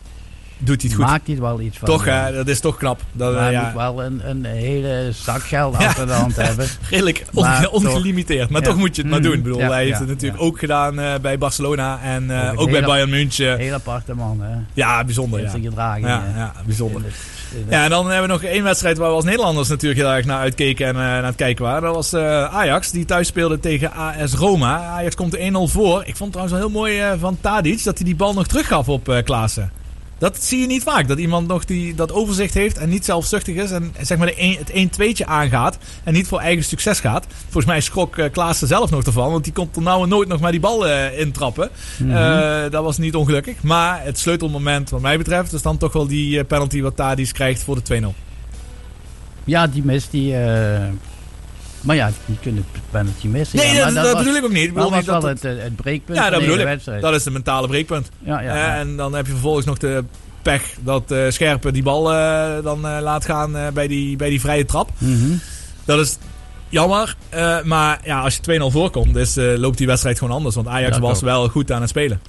doet hij het goed. Maakt hij wel iets van. Toch, hè, dat is toch knap. Dat, maar eh, ja. moet wel een, een hele zak geld achter de hand <laughs> hebben. Redelijk <laughs> ongelimiteerd. Maar Ja. toch moet je het maar doen. Ik bedoel, Ja, hij heeft het natuurlijk ook gedaan eh, bij Barcelona en eh, ook bij Bayern München. Heel aparte man, hè. Ja, bijzonder. Ja. zijn gedragingen. Ja, ja, bijzonder. In het- in het- Ja, en dan hebben we nog één wedstrijd waar we als Nederlanders natuurlijk heel erg naar uitkeken en naar het kijken waren. Dat was Ajax, die thuis speelde tegen AS Roma. Ajax komt er 1-0 voor. Ik vond het trouwens wel heel mooi van Tadic dat hij die bal nog teruggaf op Klaassen. Dat zie je niet vaak. Dat iemand nog die, dat overzicht heeft en niet zelfzuchtig is. En zeg maar de een, het 1-2'tje aangaat. En niet voor eigen succes gaat. Volgens mij schrok eh, Klaassen zelf nog ervan. Want die kon er nou en nooit nog maar die bal eh, intrappen. Mhm. Eh, dat was niet ongelukkig. Maar het sleutelmoment wat mij betreft is dan toch wel die penalty wat Tadic krijgt voor de 2-0. Ja, die mis die. Maar ja, die kunnen het penalty missen. Nee, ja, dat- maar dat was- bedoel ik ook niet. Ik Dat was niet dat wel het- het, breekpunt Ja, dat de bedoel ik. wedstrijd. Dat is de mentale breekpunt. Ja, ja, Eh, ja. En dan heb je vervolgens nog de pech dat eh Scherpe die bal eh, dan laat gaan bij, die, bij die vrije trap. Mhm. Dat is jammer. maar ja, als je 2-0 voorkomt, dus, loopt die wedstrijd gewoon anders. Want Ajax Ja, was wel goed aan het spelen.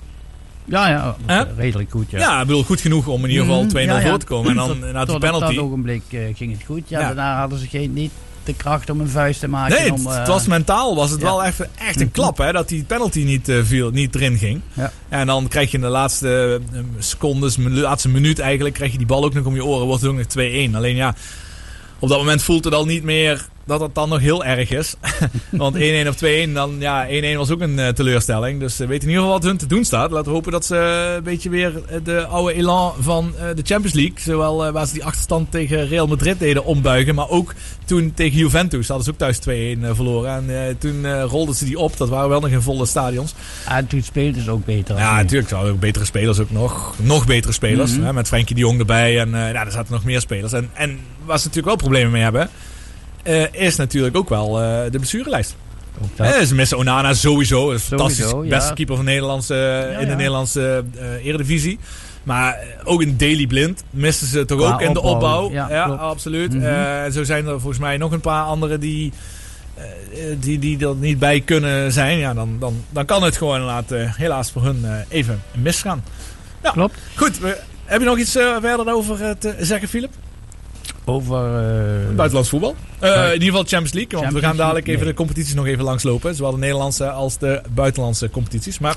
Ja, ja, redelijk goed. Ja, Ja, ik bedoel, goed genoeg om in ieder geval Mhm, 2-0 ja, ja. voor te komen. En dan Tot- inderdaad die tot op penalty. dat ogenblik ging het goed. Ja. Daarna hadden ze geen, niet de kracht om een vuist te maken. Nee, om, het, eh, het was mentaal was het ja. wel echt, echt een klap hè, dat die penalty niet, eh, viel, niet erin ging. Ja. En dan krijg je in de laatste eh, secondes, de laatste minuut eigenlijk, krijg je die bal ook nog om je oren. Wordt het ook nog 2-1. Alleen ja, op dat moment voelt het al niet meer dat het dan nog heel erg is. <laughs> Want 1-1 of 2-1, dan ja, 1-1 was ook een eh, teleurstelling. Dus ze weten in ieder geval wat hun te doen staat. Laten we hopen dat ze een beetje weer eh, de oude elan van eh, de Champions League, zowel eh, waar ze die achterstand tegen Real Madrid deden, ombuigen. Maar ook toen tegen Juventus hadden ze ook thuis 2-1 eh, verloren. En eh, toen eh, rolden ze die op. Dat waren wel nog in volle stadions. En toen speelden ze ook beter. Ja, natuurlijk. Waren ook betere spelers ook nog. Nog betere spelers. Mhm. hè, met Frenkie de Jong erbij. En eh, ja, er zaten nog meer spelers. En, en waar ze natuurlijk wel problemen mee hebben... eh, is natuurlijk ook wel eh, de blessurelijst. dat. Eh, ze missen Onana sowieso. Een fantastisch ja. beste keeper van Nederlands, eh, in de ja. Nederlandse eh, eredivisie. Maar ook in Daily Blind missen ze toch Qua ook in de opbouw, ja, absoluut. En zo zijn er volgens mij nog een paar anderen die, die, die er niet bij kunnen zijn. Ja, dan, dan, dan kan het gewoon eh, helaas voor hun even misgaan. Ja, Klopt. Goed, heb je nog iets verder over te zeggen, Filip? Over... eh, Buitenlands voetbal. Eh, in ieder geval Champions League. Want we gaan dadelijk even nee. de competities nog even langslopen. Zowel de Nederlandse als de buitenlandse competities. Maar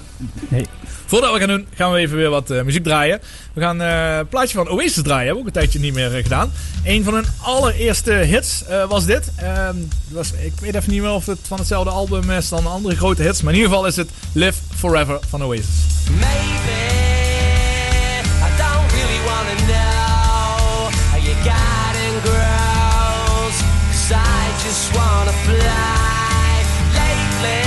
Nee. voordat we gaan doen, gaan we even weer wat eh, muziek draaien. We gaan eh, een plaatje van Oasis draaien. Hebben we ook een tijdje niet meer gedaan. Een van hun allereerste hits eh, was dit. Ehm, was, ik weet even niet meer of het van hetzelfde album is dan andere grote hits. Maar in ieder geval is het Live Forever van Oasis. Maybe fly. Lately,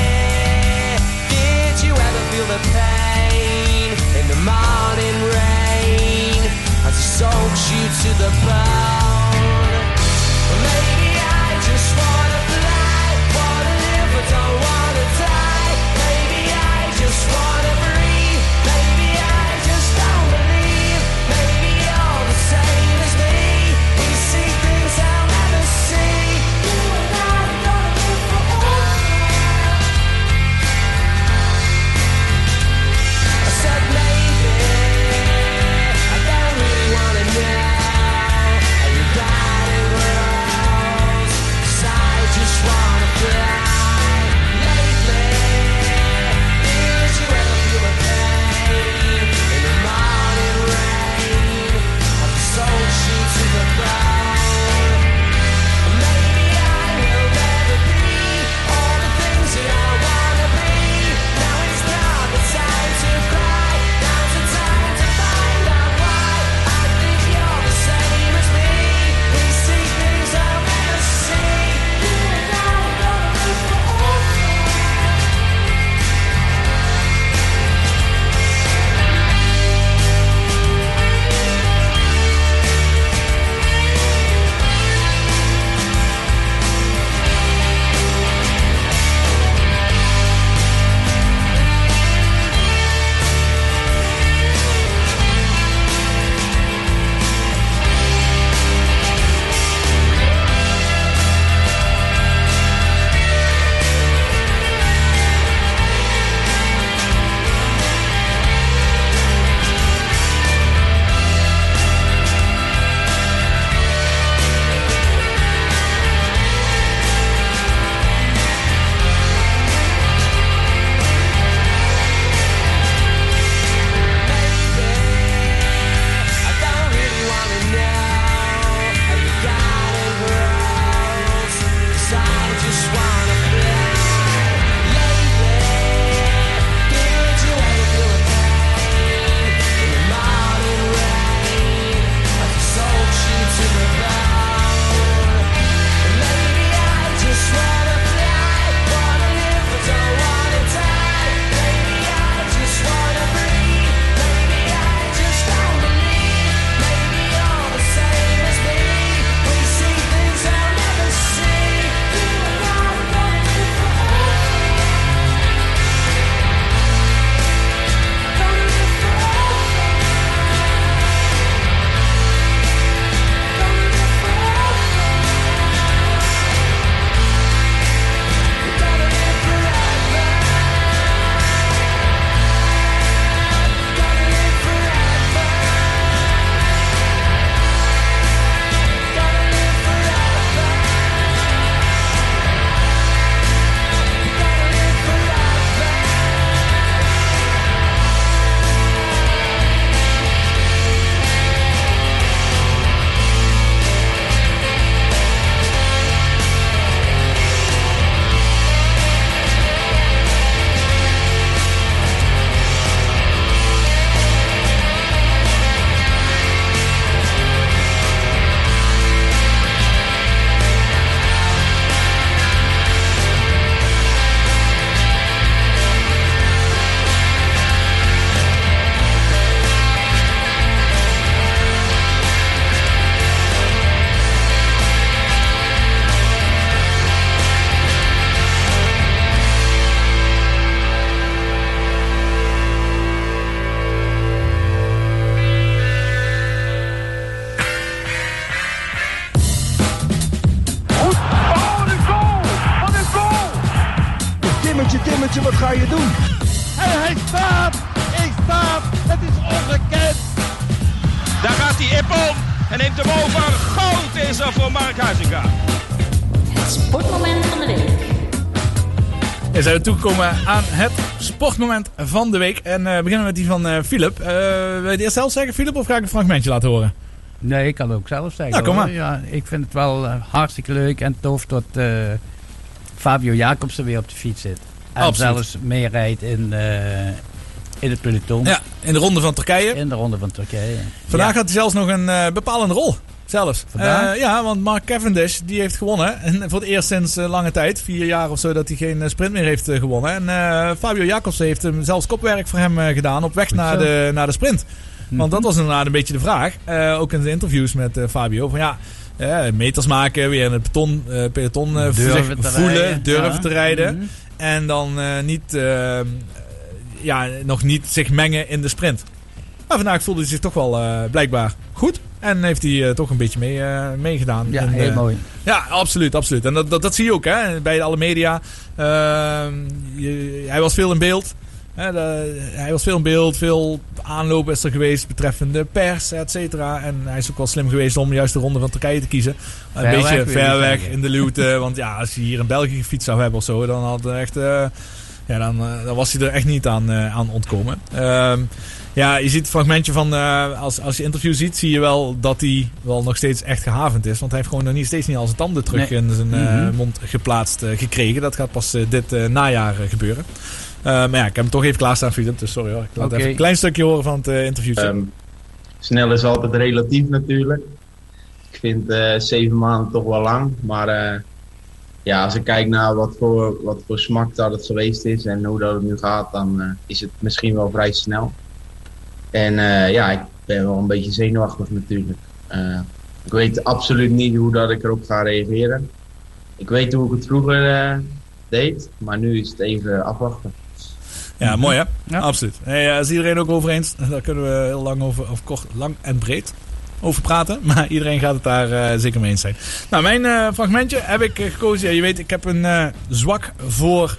did you ever feel the pain in the morning rain as it soaks you to the bone? Toegekomen aan het sportmoment van de week. En eh, beginnen met die van eh Philip. Eh, wil je het eerst zelf zeggen, Philip, of ga ik een fragmentje laten horen? Nee, ik kan het ook zelf zeggen. Nou, kom maar. Ja, ik vind het wel hartstikke leuk en tof dat Fabio Jacobsen weer op de fiets zit. En Absoluut. zelfs meerijdt in, in het peloton. Ja, in de ronde van Turkije. In de ronde van Turkije. Vandaag Ja. had hij zelfs nog een bepalende rol. Zelfs. Vandaag? Eh, ja, want Mark Cavendish die heeft gewonnen. En voor het eerst sinds eh, lange tijd, vier jaar of zo, dat hij geen eh, sprint meer heeft gewonnen. En Fabio Jacobsen heeft hem zelfs kopwerk voor hem gedaan op weg naar de, naar de sprint. Want Mhm. dat was inderdaad een beetje de vraag. Ook in de interviews met Fabio. Van ja, meters maken, weer in het peloton, eh, peloton Durven voelen, rijden, durven ja. te rijden. Mhm. En dan niet, ja, nog niet zich mengen in de sprint. Maar vandaag voelde hij zich toch wel blijkbaar goed. En heeft hij eh, toch een beetje mee, eh, meegedaan. Ja, heel eh, mooi. Ja, absoluut, absoluut. En dat, dat, dat zie je ook hè, bij alle media. Ehm, je- hij was veel in beeld. Hè, de- hij was veel in beeld. Veel aanloop is er geweest betreffende pers, et cetera. En hij is ook wel slim geweest om juist de ronde van Turkije te kiezen. Een beetje weg, je ver weg in de luwte. <laughs> want ja, als hij hier in België gefietst zou hebben of zo, dan had hij echt... ja, dan, dan was hij er echt niet aan, aan ontkomen. Ja, je ziet het fragmentje van... eh, als, als je interview ziet, zie je wel dat hij wel nog steeds echt gehavend is. Want hij heeft gewoon nog niet, steeds niet al zijn tanden terug Nee. in zijn eh, Mhm. mond geplaatst eh, gekregen. Dat gaat pas dit najaar gebeuren. Eh, maar ja, ik heb hem toch even klaarstaan, Philip. Dus sorry hoor. Ik laat even een klein stukje horen van het interviewtje. Ehm, snel is altijd relatief natuurlijk. Ik vind eh, zeven maanden toch wel lang. Maar eh, ja, als ik kijk naar wat voor, wat voor smak dat het geweest is en hoe dat het nu gaat, dan is het misschien wel vrij snel. En eh, ja, ik ben wel een beetje zenuwachtig natuurlijk. Eh, ik weet absoluut niet hoe dat ik erop ga reageren. Ik weet hoe ik het vroeger eh, deed, maar nu is het even afwachten. Ja, mooi hè? Absoluut. Hey, is iedereen ook over eens? <laughs> Daar kunnen we heel lang over, of kort, lang en breed over praten. <laughs> Maar iedereen gaat het daar eh, zeker mee eens zijn. Nou, mijn eh, fragmentje heb ik gekozen. Ja, je weet, ik heb een eh, zwak voor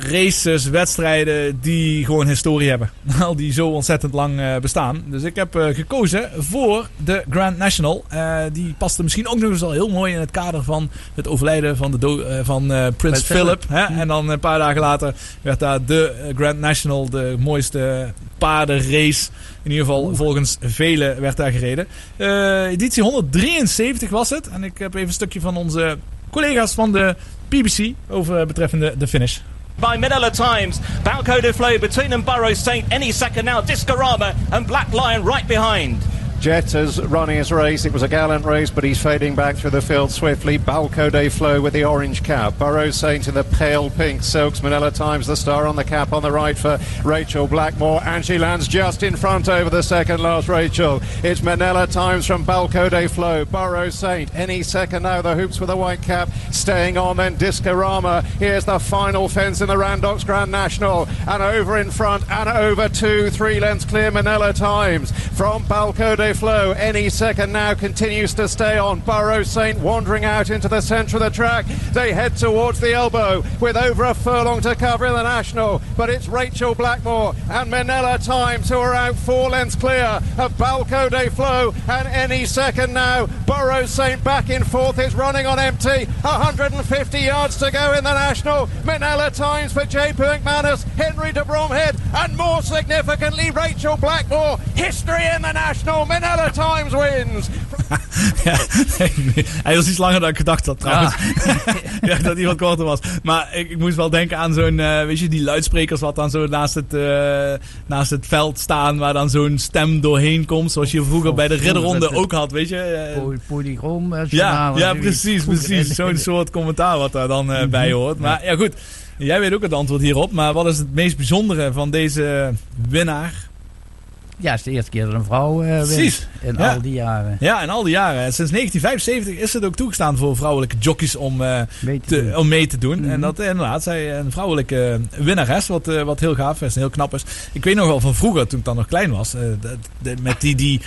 races, wedstrijden die gewoon historie hebben. <laughs> Al die zo ontzettend lang eh, bestaan. Dus ik heb eh, gekozen voor de Grand National. Eh, die paste misschien ook nog eens al heel mooi in het kader van het overlijden van, de van Prins Philip. Hè? En dan een paar dagen later werd daar de Grand National, de mooiste paardenrace. In ieder geval volgens velen werd daar gereden. Editie 173 was het. En ik heb even een stukje van onze collega's van de BBC over betreffende de finish. By Manila Times. Balco de Flow between them Burrows Saint any second now. Discorama and Black Lion right behind. Jet is running his race. It was a gallant race, but he's fading back through the field swiftly. Balco de Flo with the orange cap. Burrows Saint in the pale pink silks. Manila Times, the star on the cap on the right for Rachel Blackmore. And she lands just in front over the second last Rachel. It's Manila Times from Balco de Flo. Burrows Saint any second now. The hoops with the white cap staying on. Then Discorama. Here's the final fence in the Randox Grand National. And over in front and over two, three lengths clear Manila Times from Balco de Flo. Any second now continues to stay on. Burrow Saint wandering out into the centre of the track. They head towards the elbow with over a furlong to cover in the national. But it's Rachel Blackmore and Manella Times who are out four lengths clear of Balco de Flo. And any second now, Burrow Saint back in fourth is running on empty. 150 yards to go in the national. Manella Times for J. McManus, Henry de Bromhead, and more significantly, Rachel Blackmore. History in the national. Manila Times wins. <laughs> ja, hij was iets langer dan ik gedacht had trouwens. <laughs> ik dacht dat hij wat korter was. Maar ik, ik moest wel denken aan zo'n, eh, weet je, die luidsprekers wat dan zo naast het, eh, naast het veld staan. Waar dan zo'n stem doorheen komt. Zoals je vroeger bij de ridderronde ook had, weet je. eh, ja, ja, precies, precies. Zo'n soort commentaar wat daar dan bij hoort. Maar ja, goed. Jij weet ook het antwoord hierop. Maar wat is het meest bijzondere van deze winnaar? Ja, het is de eerste keer dat een vrouw wint. Precies. In Ja. al die jaren. Ja, in al die jaren. En Sinds 1975 is het ook toegestaan voor vrouwelijke jockeys om, eh, Mee te om mee te doen. Mhm. En dat eh, inderdaad, zij een vrouwelijke winnares, wat, wat heel gaaf is en heel knap is. Ik weet nog wel van vroeger, toen ik dan nog klein was, de- de- met die, die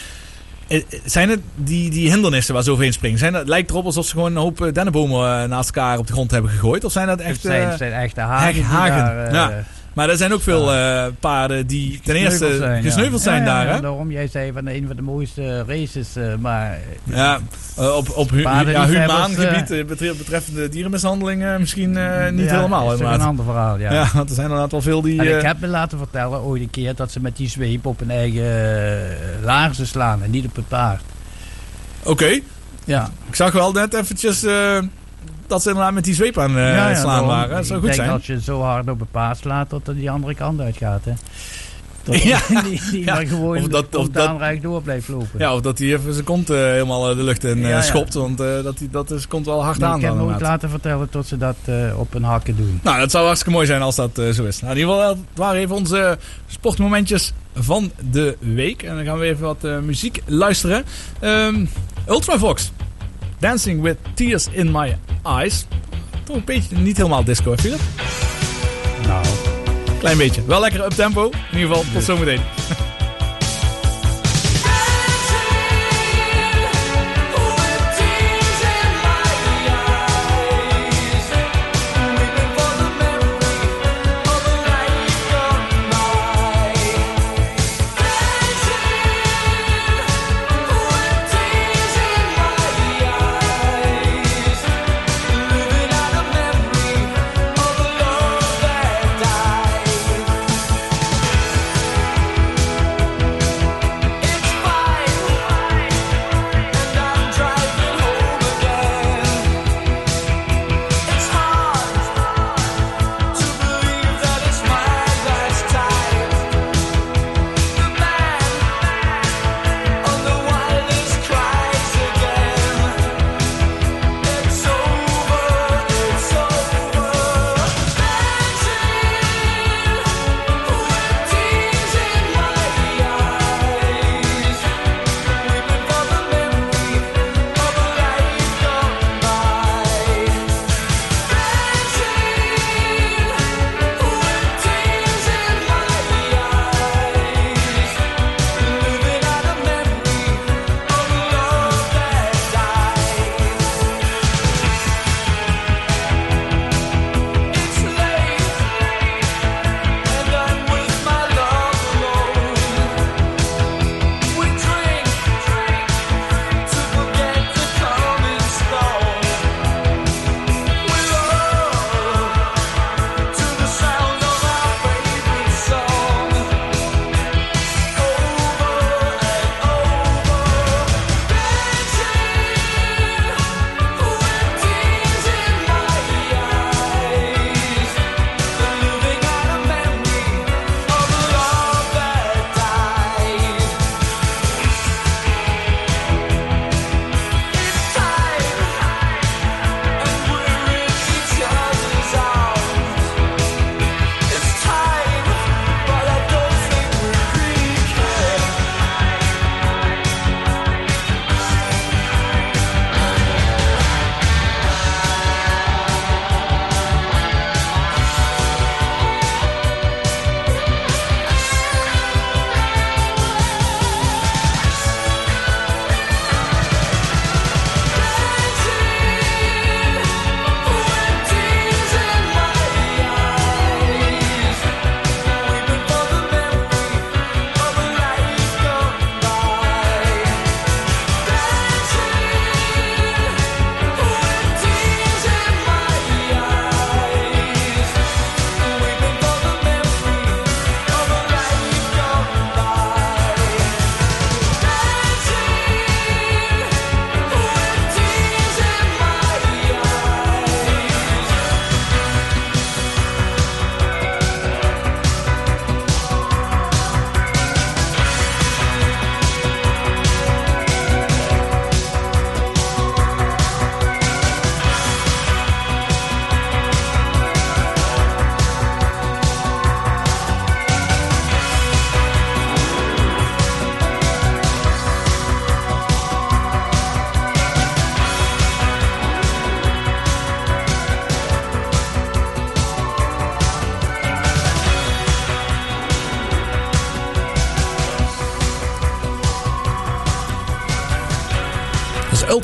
Zijn het die, die hindernissen waar ze overheen springen? Zijn dat, lijkt erop alsof ze gewoon een hoop dennenbomen naast elkaar op de grond hebben gegooid? Of zijn dat echt... Het zijn, het zijn echte hagen. Hagen. daar, ja. Maar er zijn ook veel eh, paarden die ten eerste gesneuveld zijn, ja. gesneuveld zijn Ja, ja, daar. Hè? Daarom, jij zei van een van de mooiste races, eh, maar... Ja, eh, op, op hu ja, humaan gebied betre- betreffende dierenmishandeling eh, misschien niet helemaal. is weer inderdaad. een ander verhaal, ja. Ja, <laughs> want er zijn inderdaad wel veel die... En ik heb me laten vertellen ooit een keer dat ze met die zweep op hun eigen laarzen slaan en niet op het paard. Oké. Ja. Ik zag wel net eventjes dat ze inderdaad met die zweep aan eh, het slaan daarom. waren. Dat zou ik goed denk zijn. als je zo hard op het paard slaat dat er die andere kant uitgaat. Hè. Dat <laughs> Ja. die, die Ja. maar gewoon Of dat- of dat- door blijft lopen. Ja, of dat hij even zijn kont eh, helemaal eh, de lucht in Ja, schopt. Want dat, die, dat is, komt wel hard Nee, aan. ik heb nooit laten vertellen tot ze dat op hun hakken doen. Nou, dat zou hartstikke mooi zijn als dat zo is. Nou, in ieder geval, dat waren even onze sportmomentjes van de week. En dan gaan we even wat muziek luisteren. Ehm Ultravox. Dancing with Tears in My Eyes. Toch een beetje, niet helemaal disco, hè, Philip? Nou. Klein beetje. Wel lekker up tempo. In ieder geval, tot zometeen. <laughs>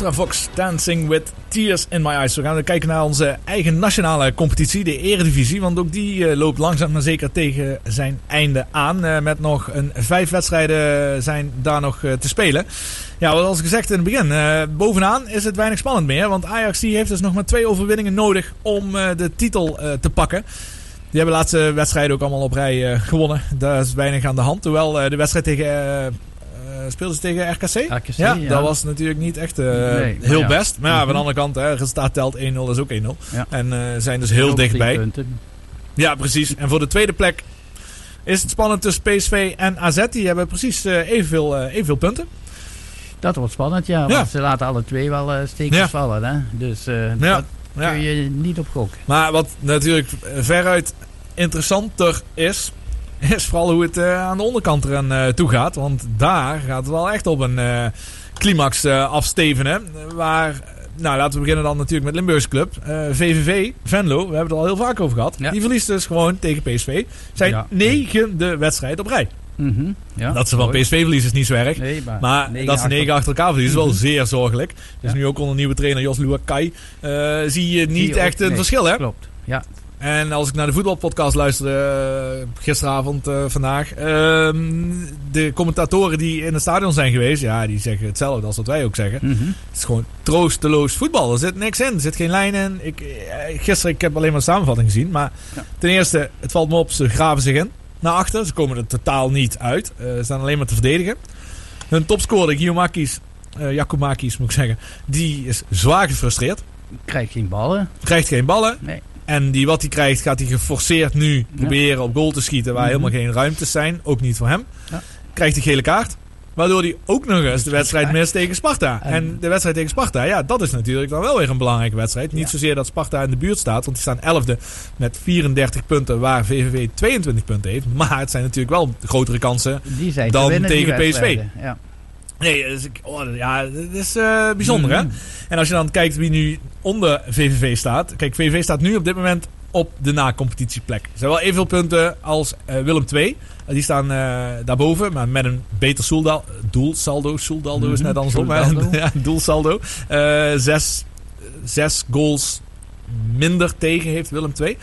Ultravox Dancing with Tears in My Eyes. We gaan kijken naar onze eigen nationale competitie, de Eredivisie. Want ook die eh, loopt langzaam maar zeker tegen zijn einde aan. Eh, met nog een vijf wedstrijden zijn daar nog eh, te spelen. Ja, zoals gezegd in het begin. bovenaan is het weinig spannend meer. Want Ajax die heeft dus nog maar twee overwinningen nodig om de titel te pakken. Die hebben de laatste wedstrijden ook allemaal op rij gewonnen. Daar is weinig aan de hand. Eh, de wedstrijd tegen... eh, speelden ze tegen RKC? RKC, ja, ja. dat was natuurlijk niet echt eh, Nee, heel ja. best. Maar ja, van de Mhm. andere kant, hè, resultaat telt 1-0 is ook 1-0. Ja. En eh, zijn dus heel dichtbij. punten. Ja, precies. En voor de tweede plek is het spannend tussen PSV en AZ. Die hebben precies evenveel, evenveel punten. Dat wordt spannend, ja. Want Ja. ze laten alle twee wel stekens Ja. vallen. Hè? Dus dat Ja. kun je niet op gokken. Maar wat natuurlijk veruit interessanter is, <laughs> is vooral hoe het eh, aan de onderkant eraan eh, toe gaat. Want daar gaat het wel echt op een eh, climax afstevenen. Waar, nou laten we beginnen dan natuurlijk met Limburgse Club. VVV, Venlo, we hebben het er al heel vaak over gehad. Die verliest dus gewoon tegen PSV. Zijn Ja. negende wedstrijd op rij. Mhm, ja, dat ze van. PSV verliezen is niet zo erg. Nee, maar maar negen dat ze negen achter elkaar verliezen is wel Mhm. zeer zorgelijk. Dus nu ook onder nieuwe trainer Jos Luakai zie je niet ook- echt een nee, verschil hè? Klopt, ja. En als ik naar de voetbalpodcast luisterde eh, gisteravond, eh, vandaag. ehm, de commentatoren die in het stadion zijn geweest, ja, die zeggen hetzelfde als wat wij ook zeggen. Mhm. Het is gewoon troosteloos voetbal. Er zit niks in. Er zit geen lijn in. Ik, eh, gisteren, ik heb alleen maar de samenvatting gezien. Maar ten eerste, het valt me op, ze graven zich in. Naar achter. Ze komen er totaal niet uit. Ze staan alleen maar te verdedigen. Hun topscorer, Giacomakis, eh Giacomakis moet ik zeggen, die is zwaar gefrustreerd. Krijgt geen ballen. Krijgt geen ballen. Nee. En die wat hij krijgt, gaat hij geforceerd nu proberen op goal te schieten. Waar Mhm. helemaal geen ruimtes zijn. Ook niet voor hem. Ja. Krijgt hij gele kaart. Waardoor hij ook nog eens de wedstrijd mist tegen Sparta. En de wedstrijd tegen Sparta, ja, dat is natuurlijk dan wel weer een belangrijke wedstrijd. Niet zozeer dat Sparta in de buurt staat, want die staan 11e met 34 punten, waar VVV 22 punten heeft. Maar het zijn natuurlijk wel grotere kansen Die zijn te dan winnen, tegen PSV. Ja. Nee, dus ik, oh, ja, het is eh, bijzonder hè. En als je dan kijkt wie nu onder VVV staat. Kijk, VVV staat nu op dit moment op de na-competitieplek. Er zijn wel evenveel punten als eh, Willem II. Eh, die staan daarboven, maar met een beter soeldal, doelsaldo. Soeldaldo is Mhm, net andersom. <laughs> ja, doelsaldo. Zes, zes goals minder tegen heeft Willem II.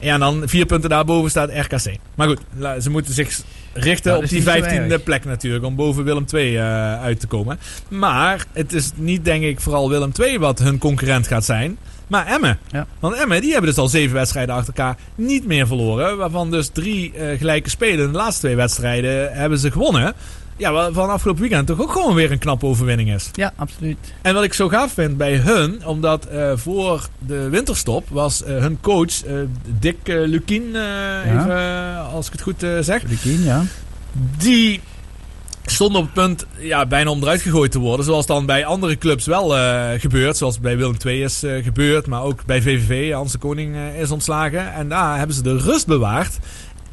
Ja, en dan vier punten daarboven staat RKC. Maar goed, ze moeten zich richten op die niet zo vijftiende erg. plek natuurlijk. Om boven Willem II eh, uit te komen. Maar het is niet denk ik vooral Willem II wat hun concurrent gaat zijn. Maar Emmen. Ja. Want Emmen die hebben dus al zeven wedstrijden achter elkaar niet meer verloren. Waarvan dus drie eh, gelijke spelen. De laatste twee wedstrijden hebben ze gewonnen. Ja, van afgelopen weekend toch ook gewoon weer een knappe overwinning is. Ja, absoluut. En wat ik zo gaaf vind bij hun, omdat eh, voor de winterstop was eh, hun coach eh, Dick Lukien, even, als ik het goed zeg. Lukien, ja. Die stond op het punt ja, bijna om eruit gegooid te worden. Zoals dan bij andere clubs wel gebeurt. Zoals bij Willem II is gebeurd. Maar ook bij VVV. Hans de Koning is ontslagen. En daar hebben ze de rust bewaard.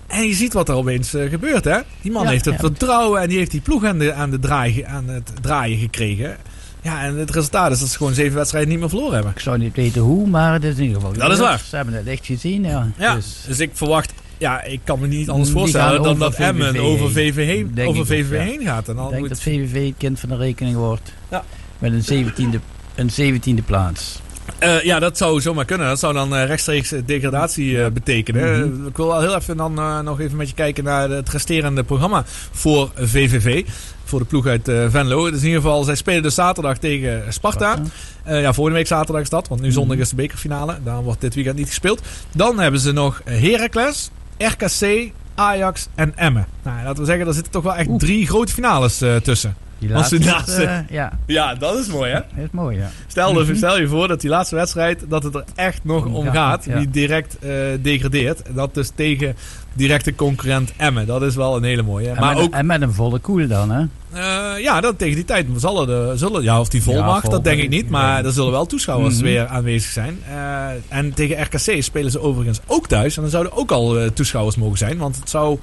En je ziet wat er opeens eh, gebeurt. Hè? Die man Ja, heeft het ja. vertrouwen. En die heeft die ploeg aan, de, aan, de draai, aan het draaien gekregen. Ja, en het resultaat is dat ze gewoon zeven wedstrijden niet meer verloren hebben. Ik zou niet weten hoe, maar het is in ieder geval Dat is waar. Ze hebben het echt gezien, ja. Ja, Dus, dus ik verwacht... Ja, ik kan me niet anders voorstellen dan dat Emmen over. VVV heen, Denk over ik ook, VVV ja. heen gaat. En dan ik denk moet- dat VVV het kind van de rekening wordt. Ja. Met een 17e, een 17e plaats. Eh, ja, dat zou zomaar kunnen. Dat zou dan eh, rechtstreeks eh, degradatie betekenen. Mhm. Ik wil wel heel even dan nog even met je kijken naar het resterende programma voor VVV. Voor de ploeg uit Venlo. Dus in ieder geval, zij spelen dus zaterdag tegen Sparta. Ja, volgende week zaterdag is dat. Want nu zondag is de bekerfinale. Daarom wordt dit weekend niet gespeeld. Dan hebben ze nog Heracles, RKC, Ajax en Emmen. Nou, laten we zeggen, daar zitten toch wel echt drie grote finales tussen. Die laatste, ja, eh, ja. ja, dat is mooi hè. Dat is mooi, ja. Stel, Mhm. stel je voor dat die laatste wedstrijd, dat het er echt nog om Ja, gaat. ja. Wie direct eh, degradeert. Dat dus tegen directe concurrent Emmen. Dat is wel een hele mooie. En, Maar met, ook, en met een volle koel dan, hè? eh, ja, dat tegen die tijd zullen de, zullen, ja, of die vol Ja, vol dat denk ik niet. Maar er zullen wel toeschouwers Mhm. weer aanwezig zijn. En tegen RKC spelen ze overigens ook thuis. En dan zouden ook al toeschouwers mogen zijn. Want het zou,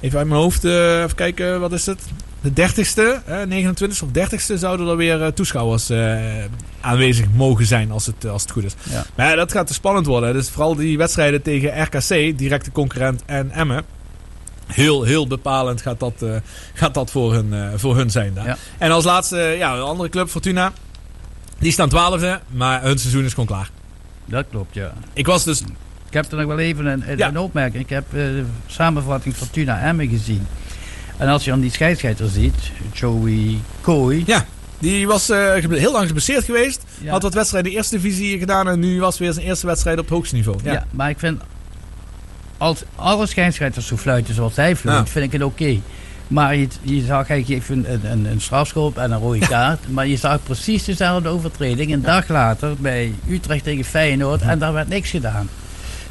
even uit mijn hoofd, eh, even kijken, wat is het? De 30ste, eh, 29ste of 30ste zouden er weer eh, toeschouwers eh, aanwezig mogen zijn als het, als het goed is. Ja. Maar dat gaat te spannend worden. Dus vooral die wedstrijden tegen RKC, directe concurrent en Emmen. Heel, heel bepalend gaat dat, gaat dat voor, hun, voor hun zijn daar. Ja. En als laatste, ja, een andere club, Fortuna. Die staan twaalfde, maar hun seizoen is gewoon klaar. Dat klopt, ja. Ik was dus... Ik heb er nog wel even een, een, Ja. een opmerking. Ik heb eh, de samenvatting van Tuna Emmen gezien. En als je dan die scheidsrechter ziet, Joey Coy. Ja, die was eh, heel lang geblesseerd geweest. Ja. Had wat wedstrijden in de eerste divisie gedaan en nu was weer zijn eerste wedstrijd op het hoogste niveau. Ja. Ja. maar ik vind, als alle scheidsrechters zo fluiten zoals hij fluit, Ja. vind ik het oké. Maar je, je zag, hij geeft een, een, een strafschop en een rode kaart. Maar je zag precies dezelfde overtreding een dag later bij Utrecht tegen Feyenoord. En daar werd niks gedaan.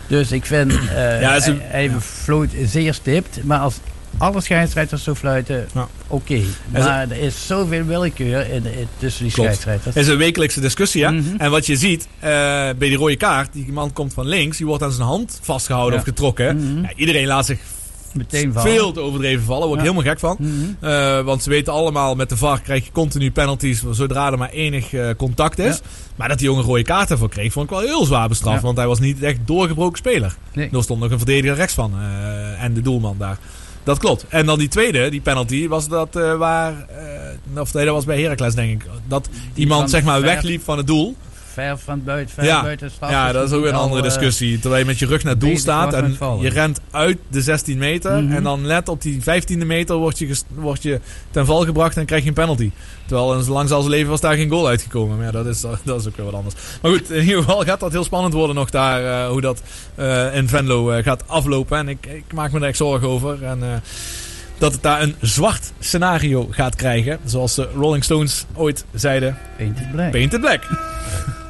Dus ik vind, Ja, is een- hij, hij floot zeer stipt. Maar als alle scheidsrechters zo fluiten, oké. Maar er is zoveel willekeur in, in- tussen die Klopt. scheidsrechters. Het is een wekelijkse discussie, hè? Mhm. En wat je ziet eh, bij die rode kaart, die man komt van links, die wordt aan zijn hand vastgehouden Ja. of getrokken. Mhm. Ja, iedereen laat zich Meteen vallen. veel te overdreven vallen. Daar word ik Ja. helemaal gek van. Mhm. Eh, want ze weten allemaal, met de VAR krijg je continu penalties zodra er maar enig eh, contact is. Maar dat die jongen rode kaarten voor kreeg, vond ik wel heel zwaar bestraft. Ja. Want hij was niet echt doorgebroken speler. Nee. Er stond nog een verdediger rechts van. eh, en de doelman daar. Dat klopt. En dan die tweede, die penalty, was dat waar... of nee, dat was bij Heracles, denk ik. Dat iemand zeg maar wegliep van het doel. Ver van buiten, ver Ja, buiten het ja, dat is ook weer een andere eh, discussie. Terwijl je met je rug naar het doel staat en je rent uit de 16 meter. Mhm. En dan net op die 15e meter word je, word je ten val gebracht en krijg je een penalty. Terwijl in lang zal zijn leven was daar geen goal uitgekomen. Maar ja, dat is, dat is ook weer wat anders. Maar goed, in ieder geval gaat dat heel spannend worden nog daar. eh, hoe dat eh, in Venlo gaat aflopen. En ik, ik maak me er echt zorgen over. En dat het daar een zwart scenario gaat krijgen. Zoals de Rolling Stones ooit zeiden. Painted Black. Painted Black. <laughs>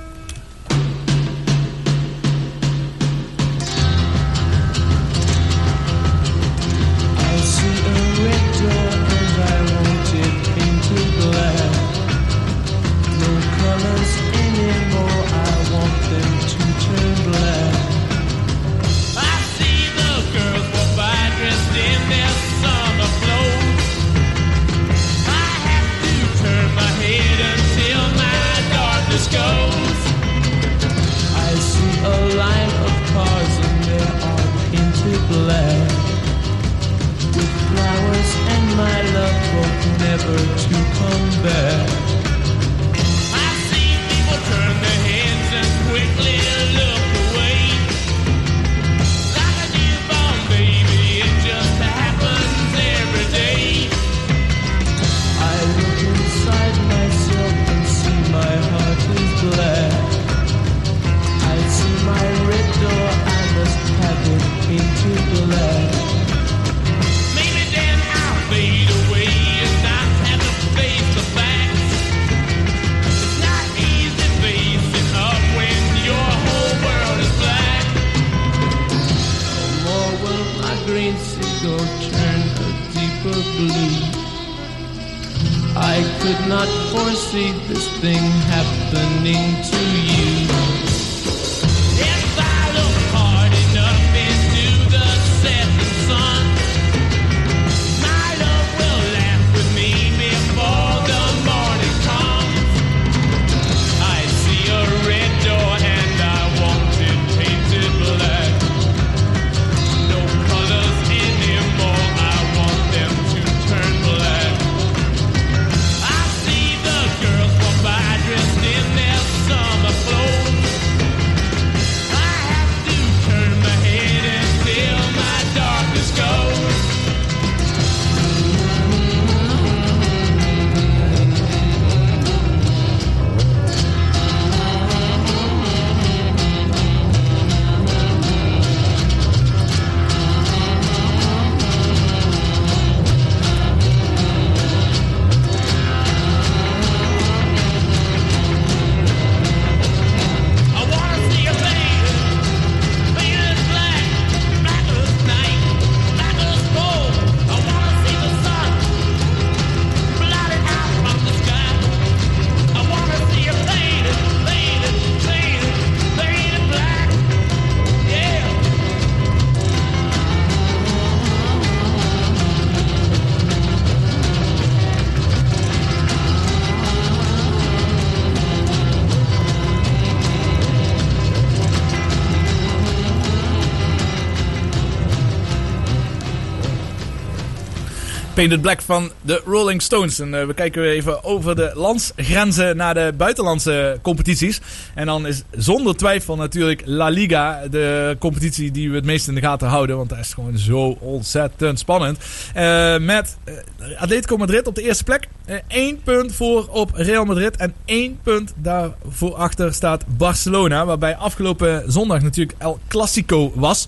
never to come back. Could not foresee this thing happening to you. Painted Black van de Rolling Stones. En eh, we kijken even over de landsgrenzen naar de buitenlandse competities. En dan is zonder twijfel natuurlijk La Liga de competitie die we het meest in de gaten houden. Want dat is gewoon zo ontzettend spannend. Eh, met eh, Atletico Madrid op de eerste plek. Eén punt voor op Real Madrid. En één punt daarvoor achter staat Barcelona. Waarbij afgelopen zondag natuurlijk El Clasico was.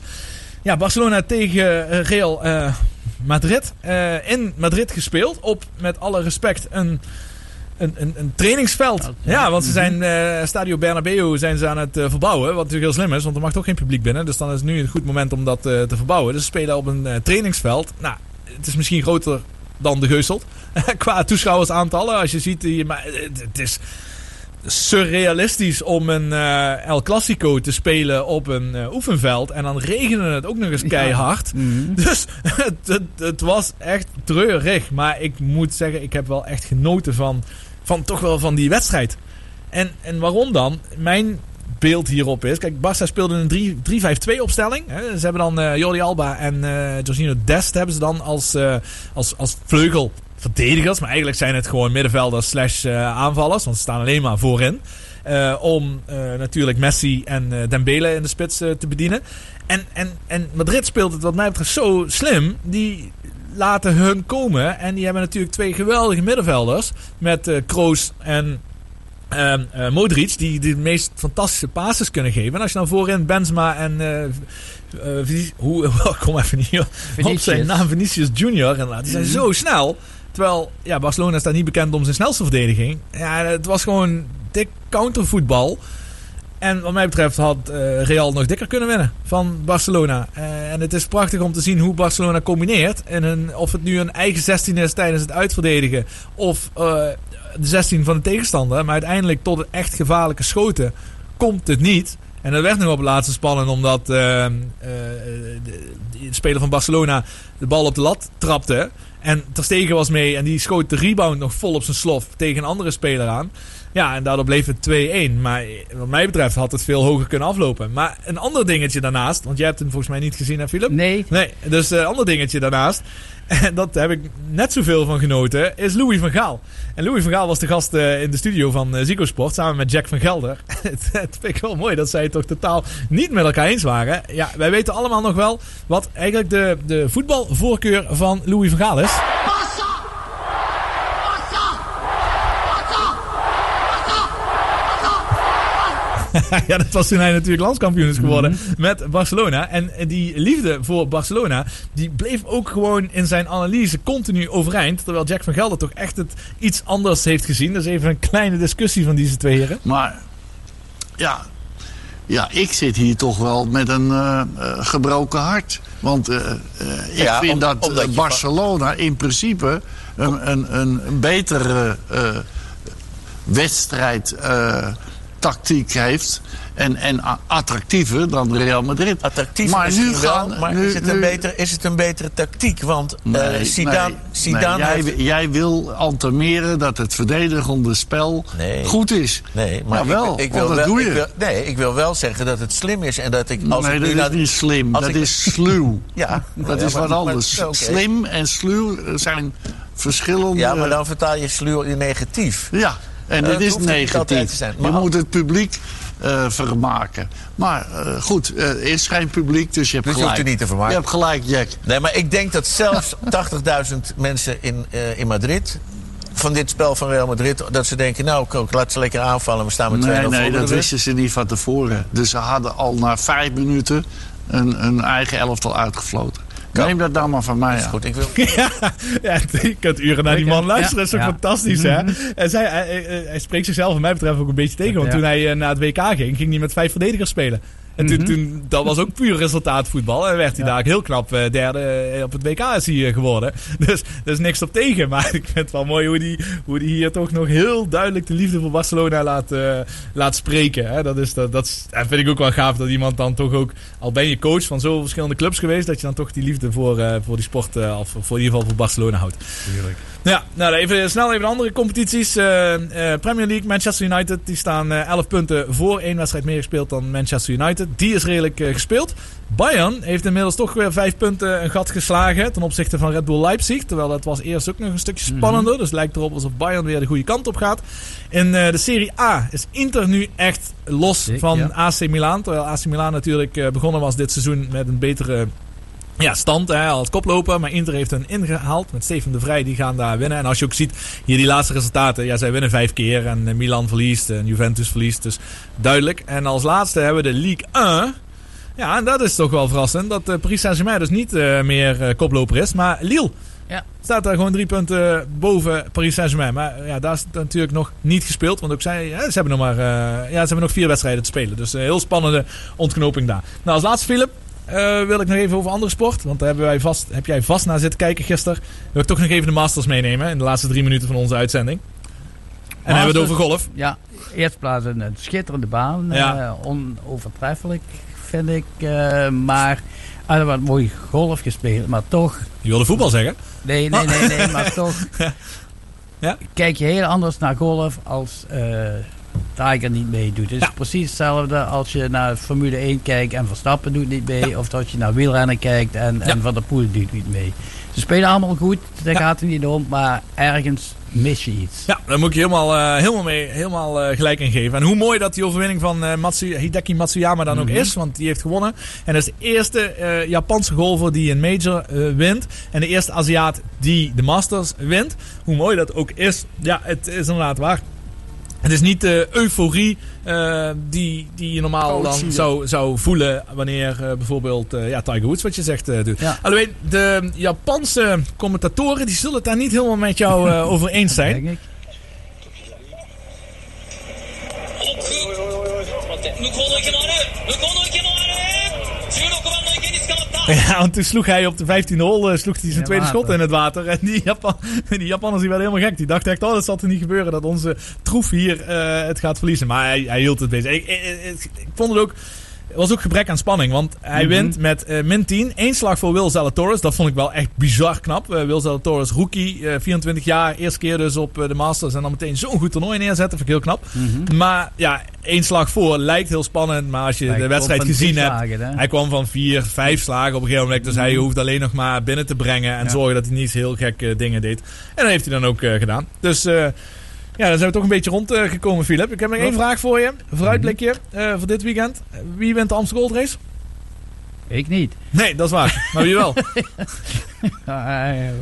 Ja, Barcelona tegen Real Madrid. Eh, in Madrid gespeeld. Op, met alle respect, een, een, een, een trainingsveld. Ja, want ze zijn eh, Stadio Bernabeu zijn ze aan het eh, verbouwen. Wat natuurlijk heel slim is, want er mag toch geen publiek binnen. Dus dan is nu een goed moment om dat te verbouwen. Dus ze spelen op een trainingsveld. Nou, het is misschien groter dan de Geuselt. <laughs> Qua toeschouwersaantallen. Als je ziet, maar het, het is surrealistisch om een eh, El Clasico te spelen op een eh, oefenveld. En dan regende het ook nog eens keihard. Dus het, het, het was echt treurig. Maar ik moet zeggen, ik heb wel echt genoten van, van toch wel van die wedstrijd. En, en waarom dan? Mijn beeld hierop is... Kijk, Barça speelde een 3 3-5-2 opstelling. Hè. Ze hebben dan eh, Jordi Alba en eh Jorginho Dest hebben ze dan als, als, als vleugel verdedigers. Maar eigenlijk zijn het gewoon middenvelders slash eh, aanvallers. Want ze staan alleen maar voorin. Eh, om eh, natuurlijk Messi en eh, Dembele in de spits te bedienen. En, en, en Madrid speelt het wat mij betreft zo slim. Die laten hun komen. En die hebben natuurlijk twee geweldige middenvelders. Met Kroos en ehm, eh, Modric. Die de meest fantastische passes kunnen geven. En als je dan voorin Benzema en... hoe, <laughs> kom even niet op Vinicius. zijn naam. Vinicius Junior. inderdaad. Die zijn zo snel. Terwijl ja, Barcelona staat niet bekend om zijn snelste verdediging. Ja, het was gewoon dik countervoetbal. En wat mij betreft had eh, Real nog dikker kunnen winnen van Barcelona. Eh, en het is prachtig om te zien hoe Barcelona combineert. En of het nu een eigen 16 is tijdens het uitverdedigen. Of eh, de 16 van de tegenstander. Maar uiteindelijk tot echt gevaarlijke schoten komt het niet. En dat werd nog op het laatste spannend omdat eh, eh, de, de speler van Barcelona de bal op de lat trapte. En Ter Stegen was mee en die schoot de rebound nog vol op zijn slof tegen een andere speler aan. Ja, en daardoor bleef het 2-1. Maar wat mij betreft had het veel hoger kunnen aflopen. Maar een ander dingetje daarnaast, want jij hebt hem volgens mij niet gezien, hè Philip? Nee. Nee, dus een ander dingetje daarnaast. <laughs> En dat heb ik net zoveel van genoten, is Louis van Gaal. En Louis van Gaal was de gast eh, in de studio van eh, Zico Sport samen met Jack van Gelder. <laughs> het, het vind ik wel mooi dat zij toch totaal niet met elkaar eens waren. Ja, wij weten allemaal nog wel wat eigenlijk de, de voetbalvoorkeur van Louis van Gaal is. <laughs> ja, dat was toen hij natuurlijk landskampioen is geworden met Barcelona. En die liefde voor Barcelona, die bleef ook gewoon in zijn analyse continu overeind. Terwijl Jack van Gelder toch echt het iets anders heeft gezien. Dat is even een kleine discussie van deze twee heren. Maar ja, ja, ik zit hier toch wel met een eh, eh, gebroken hart. Want eh, eh, ik Ja, vind om- dat omdat eh, Barcelona in principe een, een, een betere eh, wedstrijd eh, tactiek heeft. En, en attractiever dan Real Madrid. Attractief maar nu gaan, wel, maar nu, is, het een nu- betere, is het een betere tactiek? Want eh Nee, Zidane, nee, Zidane nee, jij, heeft- jij wil entameren dat het verdedigende spel goed is. Nee, maar Jawel, ik, ik wil dat wel, doe je. ik wil, nee, ik wil wel zeggen dat het slim is en dat ik als nee, ik dat is niet slim. Dat ik- is sluw. <laughs> Ja, dat ja, is wat anders. Slim en sluw zijn verschillende... Ja, maar dan vertaal je sluw in negatief. Ja, en Eh, het is negatief. Je moet het publiek eh, vermaken. Maar eh, goed, er is geen publiek, dus je hebt Dus je gelijk. hoeft niet te vermaken. Je hebt gelijk, Jack. Nee, maar ik denk dat zelfs <laughs> 80.000 mensen in, in Madrid... van dit spel van Real Madrid... dat ze denken, nou, Kook, laat ze lekker aanvallen. We staan met 2-0 Nee, nee, dat wisten ze niet van tevoren. Dus ze hadden al na vijf minuten een, een eigen elftal uitgefloten. Neem dat nou maar van mij aan. Goed, ik wil... <laughs> ja, ja, je kunt uren naar die man luisteren. Dat is toch Ja. fantastisch, hè? Mhm. En zij, hij, hij- spreekt zichzelf, wat mij betreft, ook een beetje tegen. Want Ja. toen hij eh, naar het WK ging, ging hij met vijf verdedigers spelen. En toen, Mhm. toen, dat was ook puur resultaatvoetbal. En werd hij daar ook heel knap eh, derde eh, op het WK is hij eh, geworden. <laughs> Dus er is niks op tegen. Maar <laughs> ik vind het wel mooi hoe die, hoe die hier toch nog heel duidelijk de liefde voor Barcelona laat, laat spreken. Hè? Dat, is, dat, dat, is, dat vind ik ook wel gaaf dat iemand dan toch ook, al ben je coach van zoveel verschillende clubs geweest, dat je dan toch die liefde voor, voor die sport, of voor in ieder geval voor Barcelona houdt. Ja, nou even snel even de andere competities. Eh, eh, Premier League, Manchester United, die staan eh 11 punten voor. één wedstrijd meer gespeeld dan Manchester United. Die is redelijk eh, gespeeld. Bayern heeft inmiddels toch weer 5 punten een gat geslagen ten opzichte van Red Bull Leipzig. Terwijl dat was eerst ook nog een stukje spannender. Dus het lijkt erop alsof Bayern weer de goede kant op gaat. In eh, de Serie A is Inter nu echt los van ja. AC Milan. Terwijl AC Milan natuurlijk eh, begonnen was dit seizoen met een betere ja, stand hè, als koploper. Maar Inter heeft hen ingehaald met Steven de Vrij. Die gaan daar winnen. En als je ook ziet hier die laatste resultaten. Ja, zij winnen vijf keer. En eh, Milan verliest. En Juventus verliest. Dus duidelijk. En als laatste hebben we de Ligue 1. Ja, en dat is toch wel verrassend. Dat eh, Paris Saint-Germain dus niet eh, meer koploper is. Maar Lille Ja. staat daar gewoon drie punten boven Paris Saint-Germain. Maar ja, daar is het natuurlijk nog niet gespeeld. Want ook zij, ja, ze hebben nog maar ja, ze hebben nog vier wedstrijden te spelen. Dus een heel spannende ontknoping daar. Nou, als laatste Philip. Eh, wil ik nog even over andere sport. Want daar hebben wij vast, heb jij vast naar zitten kijken gisteren. Wil ik toch nog even de Masters meenemen. In de laatste drie minuten van onze uitzending. En dan hebben we het over golf. Ja, eerst plaats een, een schitterende baan. Ja. eh, onovertreffelijk, vind ik. eh, maar er wordt mooi golf gespeeld. Maar toch... Je wilde voetbal zeggen? Nee, nee, nee, nee maar toch... <laughs> Ja? Kijk je heel anders naar golf als eh Tiger niet meedoet. Het is precies hetzelfde als je naar Formule 1 kijkt en Verstappen doet niet mee. Of dat je naar wielrennen kijkt en, en Van der Poel doet niet mee. Ze spelen allemaal goed, daar gaat het niet om. Maar ergens mis je iets. Ja, daar moet ik je helemaal, eh, helemaal, mee, helemaal eh, gelijk in geven. En hoe mooi dat die overwinning van eh, Matsu, Hideki Matsuyama dan ook Mhm. is. Want die heeft gewonnen. En dat is de eerste Japanse golfer die een major wint. En de eerste Aziat die de Masters wint. Hoe mooi dat ook is. Ja, het is inderdaad waar. Het is niet de euforie eh, die, die je normaal Oh, dan zou, zou voelen wanneer eh, bijvoorbeeld eh, ja, Tiger Woods, wat je zegt, eh, doet. Ja. Alleen de Japanse commentatoren die zullen het daar niet helemaal met jou eh, <laughs> over eens zijn. Denk ik. 向 <laughs> Ja, want toen sloeg hij op de 15e hole eh, sloeg hij zijn tweede schot in het water. En die, Japan, <laughs> die Japanners die werden helemaal gek. Die dachten echt, oh, dat zal er niet gebeuren dat onze troef hier eh, het gaat verliezen. Maar hij, hij hield het bezig. Ik, ik, ik, ik vond het ook... Het was ook gebrek aan spanning, want hij Mhm. wint met eh, min 10. Eén slag voor Will Zalatoris. Dat vond ik wel echt bizar knap. Eh, Will Zalatoris, rookie, eh, 24 jaar. Eerste keer dus op eh, de Masters. En dan meteen zo'n goed toernooi neerzetten. Vind ik heel knap. Mhm. Maar ja, één slag voor lijkt heel spannend. Maar als je de wedstrijd gezien hebt... slagen? Hij kwam van vier, vijf slagen op een gegeven moment. Dus hij hoeft alleen nog maar binnen te brengen. En Ja. zorgen dat hij niet heel gekke dingen deed. En dat heeft hij dan ook eh, gedaan. Dus eh, ja, dan zijn we toch een beetje rondgekomen, Philip. Ik heb nog één vraag voor je. Een vooruitblikje eh, voor dit weekend. Eh, Wie wint de Amsterdam Gold Race? Ik niet. Nee, dat is waar. <laughs> Maar wie wel? Ja, eh, eh,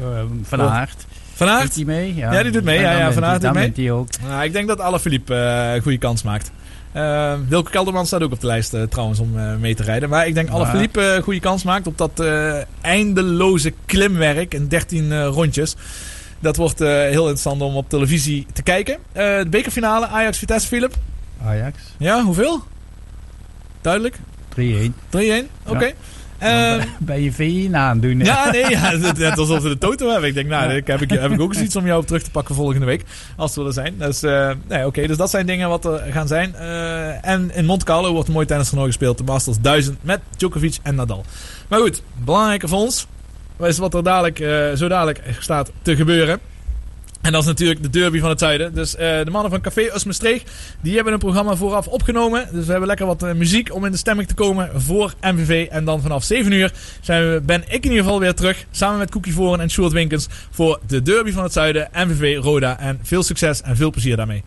van Aert. Van Aert? Doet hij mee? Ja, die doet mee. Ja, ja, Van Aert doet mee. ook. Nou, ik denk dat Alaphilippe eh een goede kans maakt. Eh Wilco Kelderman staat ook op de lijst eh, trouwens om eh, mee te rijden. Maar ik denk Alaphilippe eh, een goede kans maakt op dat eh, eindeloze klimwerk in 13 eh, rondjes. Dat wordt eh, heel interessant om op televisie te kijken. Eh, de bekerfinale Ajax-Vitesse, Philip. Ajax. Ja, hoeveel? Duidelijk? 3-1. 3-1, oké. Ja. Ehm, Bij je VI aandoen. ja, nee, ja, het- het- net alsof we de toto hebben. Ik denk, nou, ik heb, ik, heb ik ook eens iets om jou op terug te pakken volgende week. Als we er zijn. Dus, eh, nee, oké, dus dat zijn dingen wat er gaan zijn. En in Monte Carlo wordt een mooi tennistoernooi gespeeld. De Masters 1000 met Djokovic en Nadal. Maar goed, belangrijker voor ons is wat er dadelijk, eh, zo dadelijk staat te gebeuren. En dat is natuurlijk de derby van het zuiden. Dus eh, de mannen van Café Usmestreeg, die hebben een programma vooraf opgenomen. Dus we hebben lekker wat eh, muziek om in de stemming te komen voor MVV. En dan vanaf 7 uur zijn we, ben ik in ieder geval weer terug. Samen met Cookie Voren en Sjoerd Winkens voor de derby van het zuiden. MVV Roda. En veel succes en veel plezier daarmee.